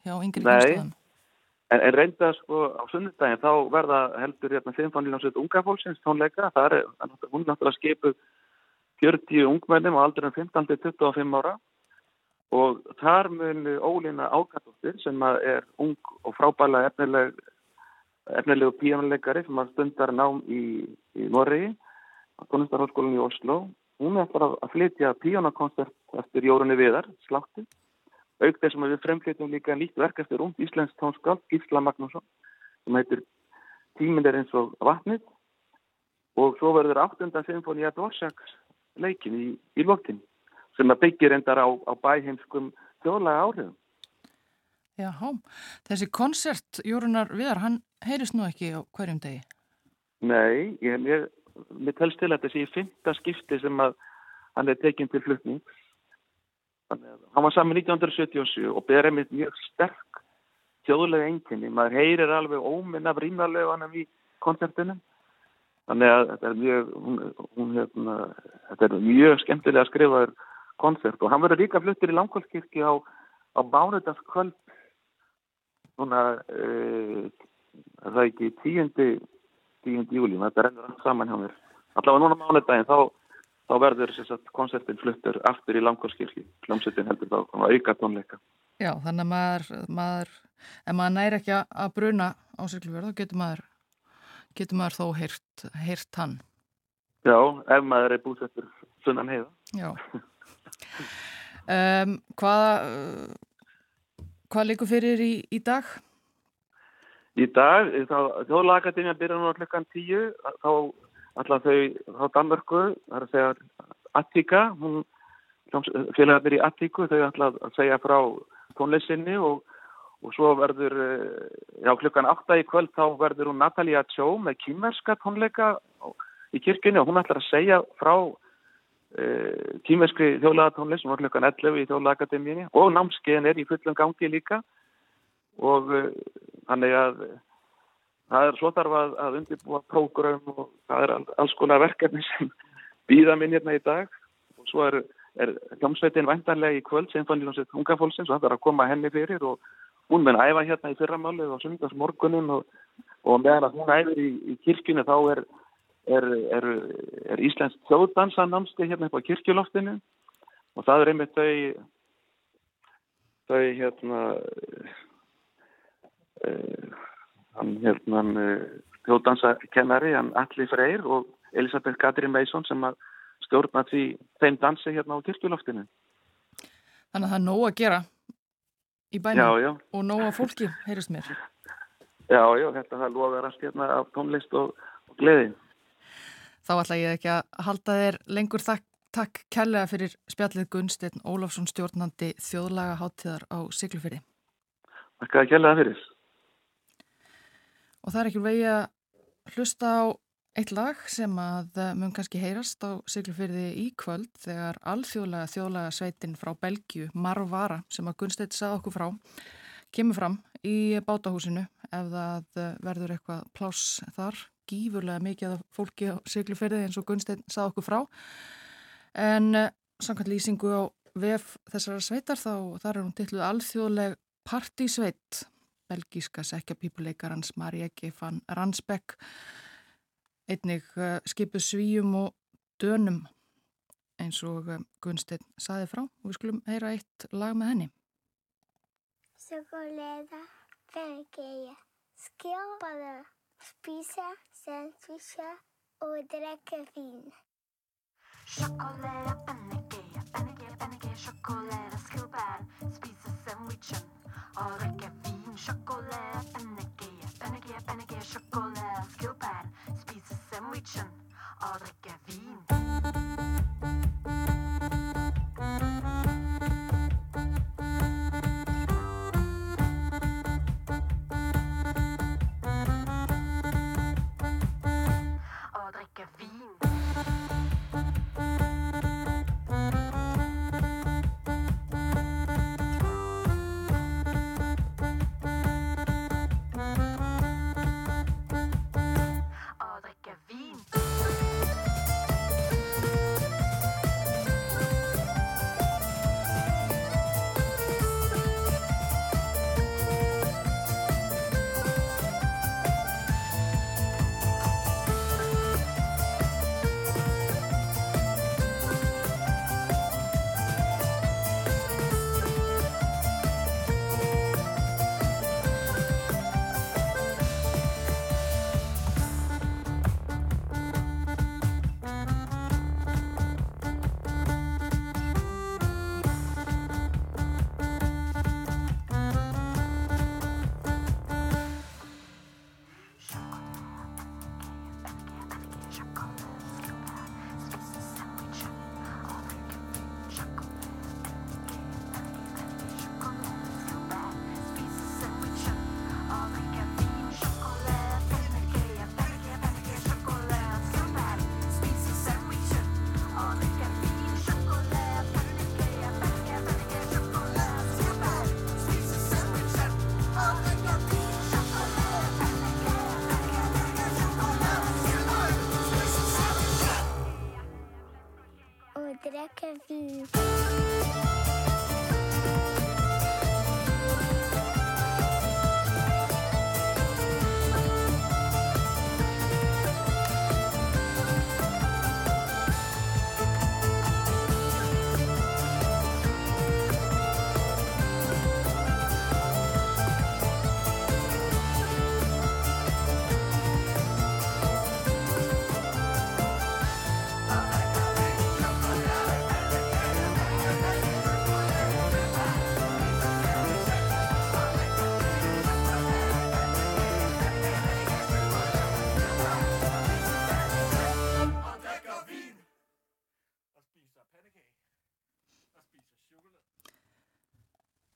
hjá yngri Nei. kynslaðum. En, en reynda sko á sunnudaginn þá verða heldur hérna Sinfoníljónsveit unga fólksins tónleika. Það er, hún náttúrulega skipuð 40 ungmennum á aldurinn 15 til 25 ára og þar mun Ólína Ágatóttir sem er ung og frábæla efnileg, efnilegu píjónuleikari sem stundar nám í, í Noregi á tónlistarháskólinni í Oslo. Hún er eftir að flytja píjónakonsert eftir Jórunni Viðar, Slátti auk þess að við fremflytjum líka nýtt verk eftir ung íslensk tónskáld Gísla Magnússon sem heitir Tíminn er eins og vatnið og svo verður áttunda symfóni að Dvorsaks leikin í, í lokin sem að byggir endar á, á bæheimskum þjóðlega áhrifum. Jáhá, þessi konsert, Jórunar Viðar, hann heyrist nú ekki á hverjum degi. Nei, ég, ég, mér telst til að sé í fymta skipti sem að hann er tekinn til flutning. Hann var saman 1977 og ber einmitt mjög sterk þjóðlega einkenni. Maður heyrir alveg óminn af rýmarleganum í koncertinu. Þannig að þetta er mjög, hún, hún, hérna, þetta er mjög skemmtilega skrifaður koncert og hann verður líka fluttir í Langholmskirkju á, á Bánudagskvöld núna uh, það er ekki tíundi tíundi júli, þetta rennur allt saman hjá mér. Allavega núna mánudaginn þá, þá verður sagt, koncertin fluttur aftur í Langholmskirkju, hljómsettin heldur þá auka tónleika. Já, þannig að maður, maður ef maður næri ekki að bruna á Siglufjörð, þá getur maður getur maður þó heyrt, heyrt hann. Já, ef maður er búsettur sunnan heiða. Já <laughs> um, Hvað hvað likur fyrir í, í dag? Í dag, þá þjóðlagatinja byrja nú klukkan tíu, þá alltaf þau, þá Danmörku, það er að segja Attika, hún félagarnir í Attiku, þau ætla að segja frá tónleisinni og, og svo verður, já klukkan átta í kvöld þá verður hún Natalia Tjó með kýmerska tónleika í kirkjunni og hún ætlar að segja frá uh, kýmerskri þjóðlagatónleik sem var klukkan 11 í þjóðlagatinjinni og námskeiðin er í fullum gangi líka. Og uh, þannig að það er svo þarf að, að undirbúa prógram og það er alls konar verkefni sem <laughs> býða minn hérna í dag. Og svo er, er hljómsveitin vantarlega í kvöld sem fann hljómsveit hungafólksins og það er að koma henni fyrir og hún mun æfa hérna í fyrramálið og sundagsmorgunin og, og meðan að hún æfir í, í kirkjunni þá er, er, er, er Íslands þjóðdansa námskeið hérna upp á kirkjuloftinu og það er einmitt þau þau hérna Uh, hann hérna uh, þjóðdansakennari, hann Alli Freyr og Elisabeth Katrin Meisson sem að stjórna því þeim dansi hérna á kirkjuloftinu. Þannig að það er nóg að gera í bænum já, já. og nóg að fólki, heyrist mér. Já, já, þetta það loðar allt hérna af tónlist og, og gleði. Þá ætla ég ekki að halda þér lengur þakk, takk kærlega fyrir spjallið Gunnsteinn Ólafsson stjórnandi þjóðlaga háttíðar á Siglufyrði. Takk að kærlega fyrir. Og það er ekki vegi að hlusta á eitt lag sem að mun kannski heyrast á Siglufyrði í kvöld þegar alþjóðlega þjóðlega sveitin frá Belgiu, Marvara, sem að Gunnstedt sað okkur frá, kemur fram í bátahúsinu ef það verður eitthvað pláss þar, gífurlega mikið af fólki á Siglufyrði eins og Gunnstedt sað okkur frá. En samkvæmt lýsingu á vef þessara sveitar þá þar er hún tilluð alþjóðleg partysveit. Belgíska sekjapípuleikarans Marieke van Ransbeck einnig uh, skipu svíjum og dönum eins og uh, Gunstein saði frá. Og við skulum heyra eitt lag með henni. Chokolade, pannekaker, skilpadder, spisar sandwichar och dricka vin. Chokolera, energia, energia, energia, chokolera, skruvar, spisa sandwichen och dricka vin. Chokolera, energia, energia, energia, chokolera, skruvar, spisa sandwichen och dricka vin.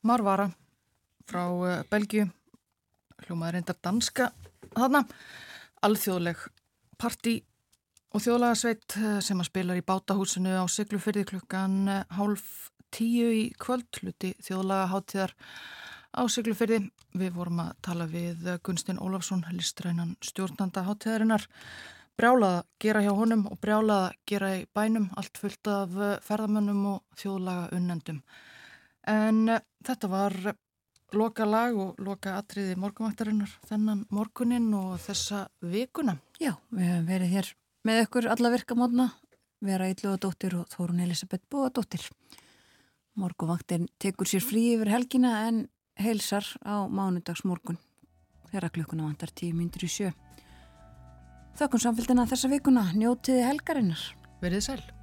Marvara frá uh, Belgíu hljómaður reyndar danska þarna alþjóðleg partí og þjóðlagasveit uh, sem að spilar í bátahúsinu á Siglufyrði klukkan uh, hálf tíu í kvöld hluti þjóðlagaháttíðar á Siglufyrði. Við vorum að tala við Gunstin Ólafsson, listrænan stjórnanda háttíðarinnar brjálað að gera hjá honum og brjálað að gera í bænum allt fullt af ferðamönnum og þjóðlaga unnendum. En þetta var loka lag og loka atriði morgunvaktarinnar þennan morgunin og þessa vikuna. Já, við hefum verið hér með ykkur alla virkamotna, vera Ylluðadóttir og Þórun Elisabeth Bóadóttir. Morgunvaktin tekur sér frí yfir helgina en heilsar á mánudags morgun þegar klukkuna vantar tíu myndir í sjö. Þökkum samfélgina þessa vikuna, njótiði helgarinnar. Verðið sæl.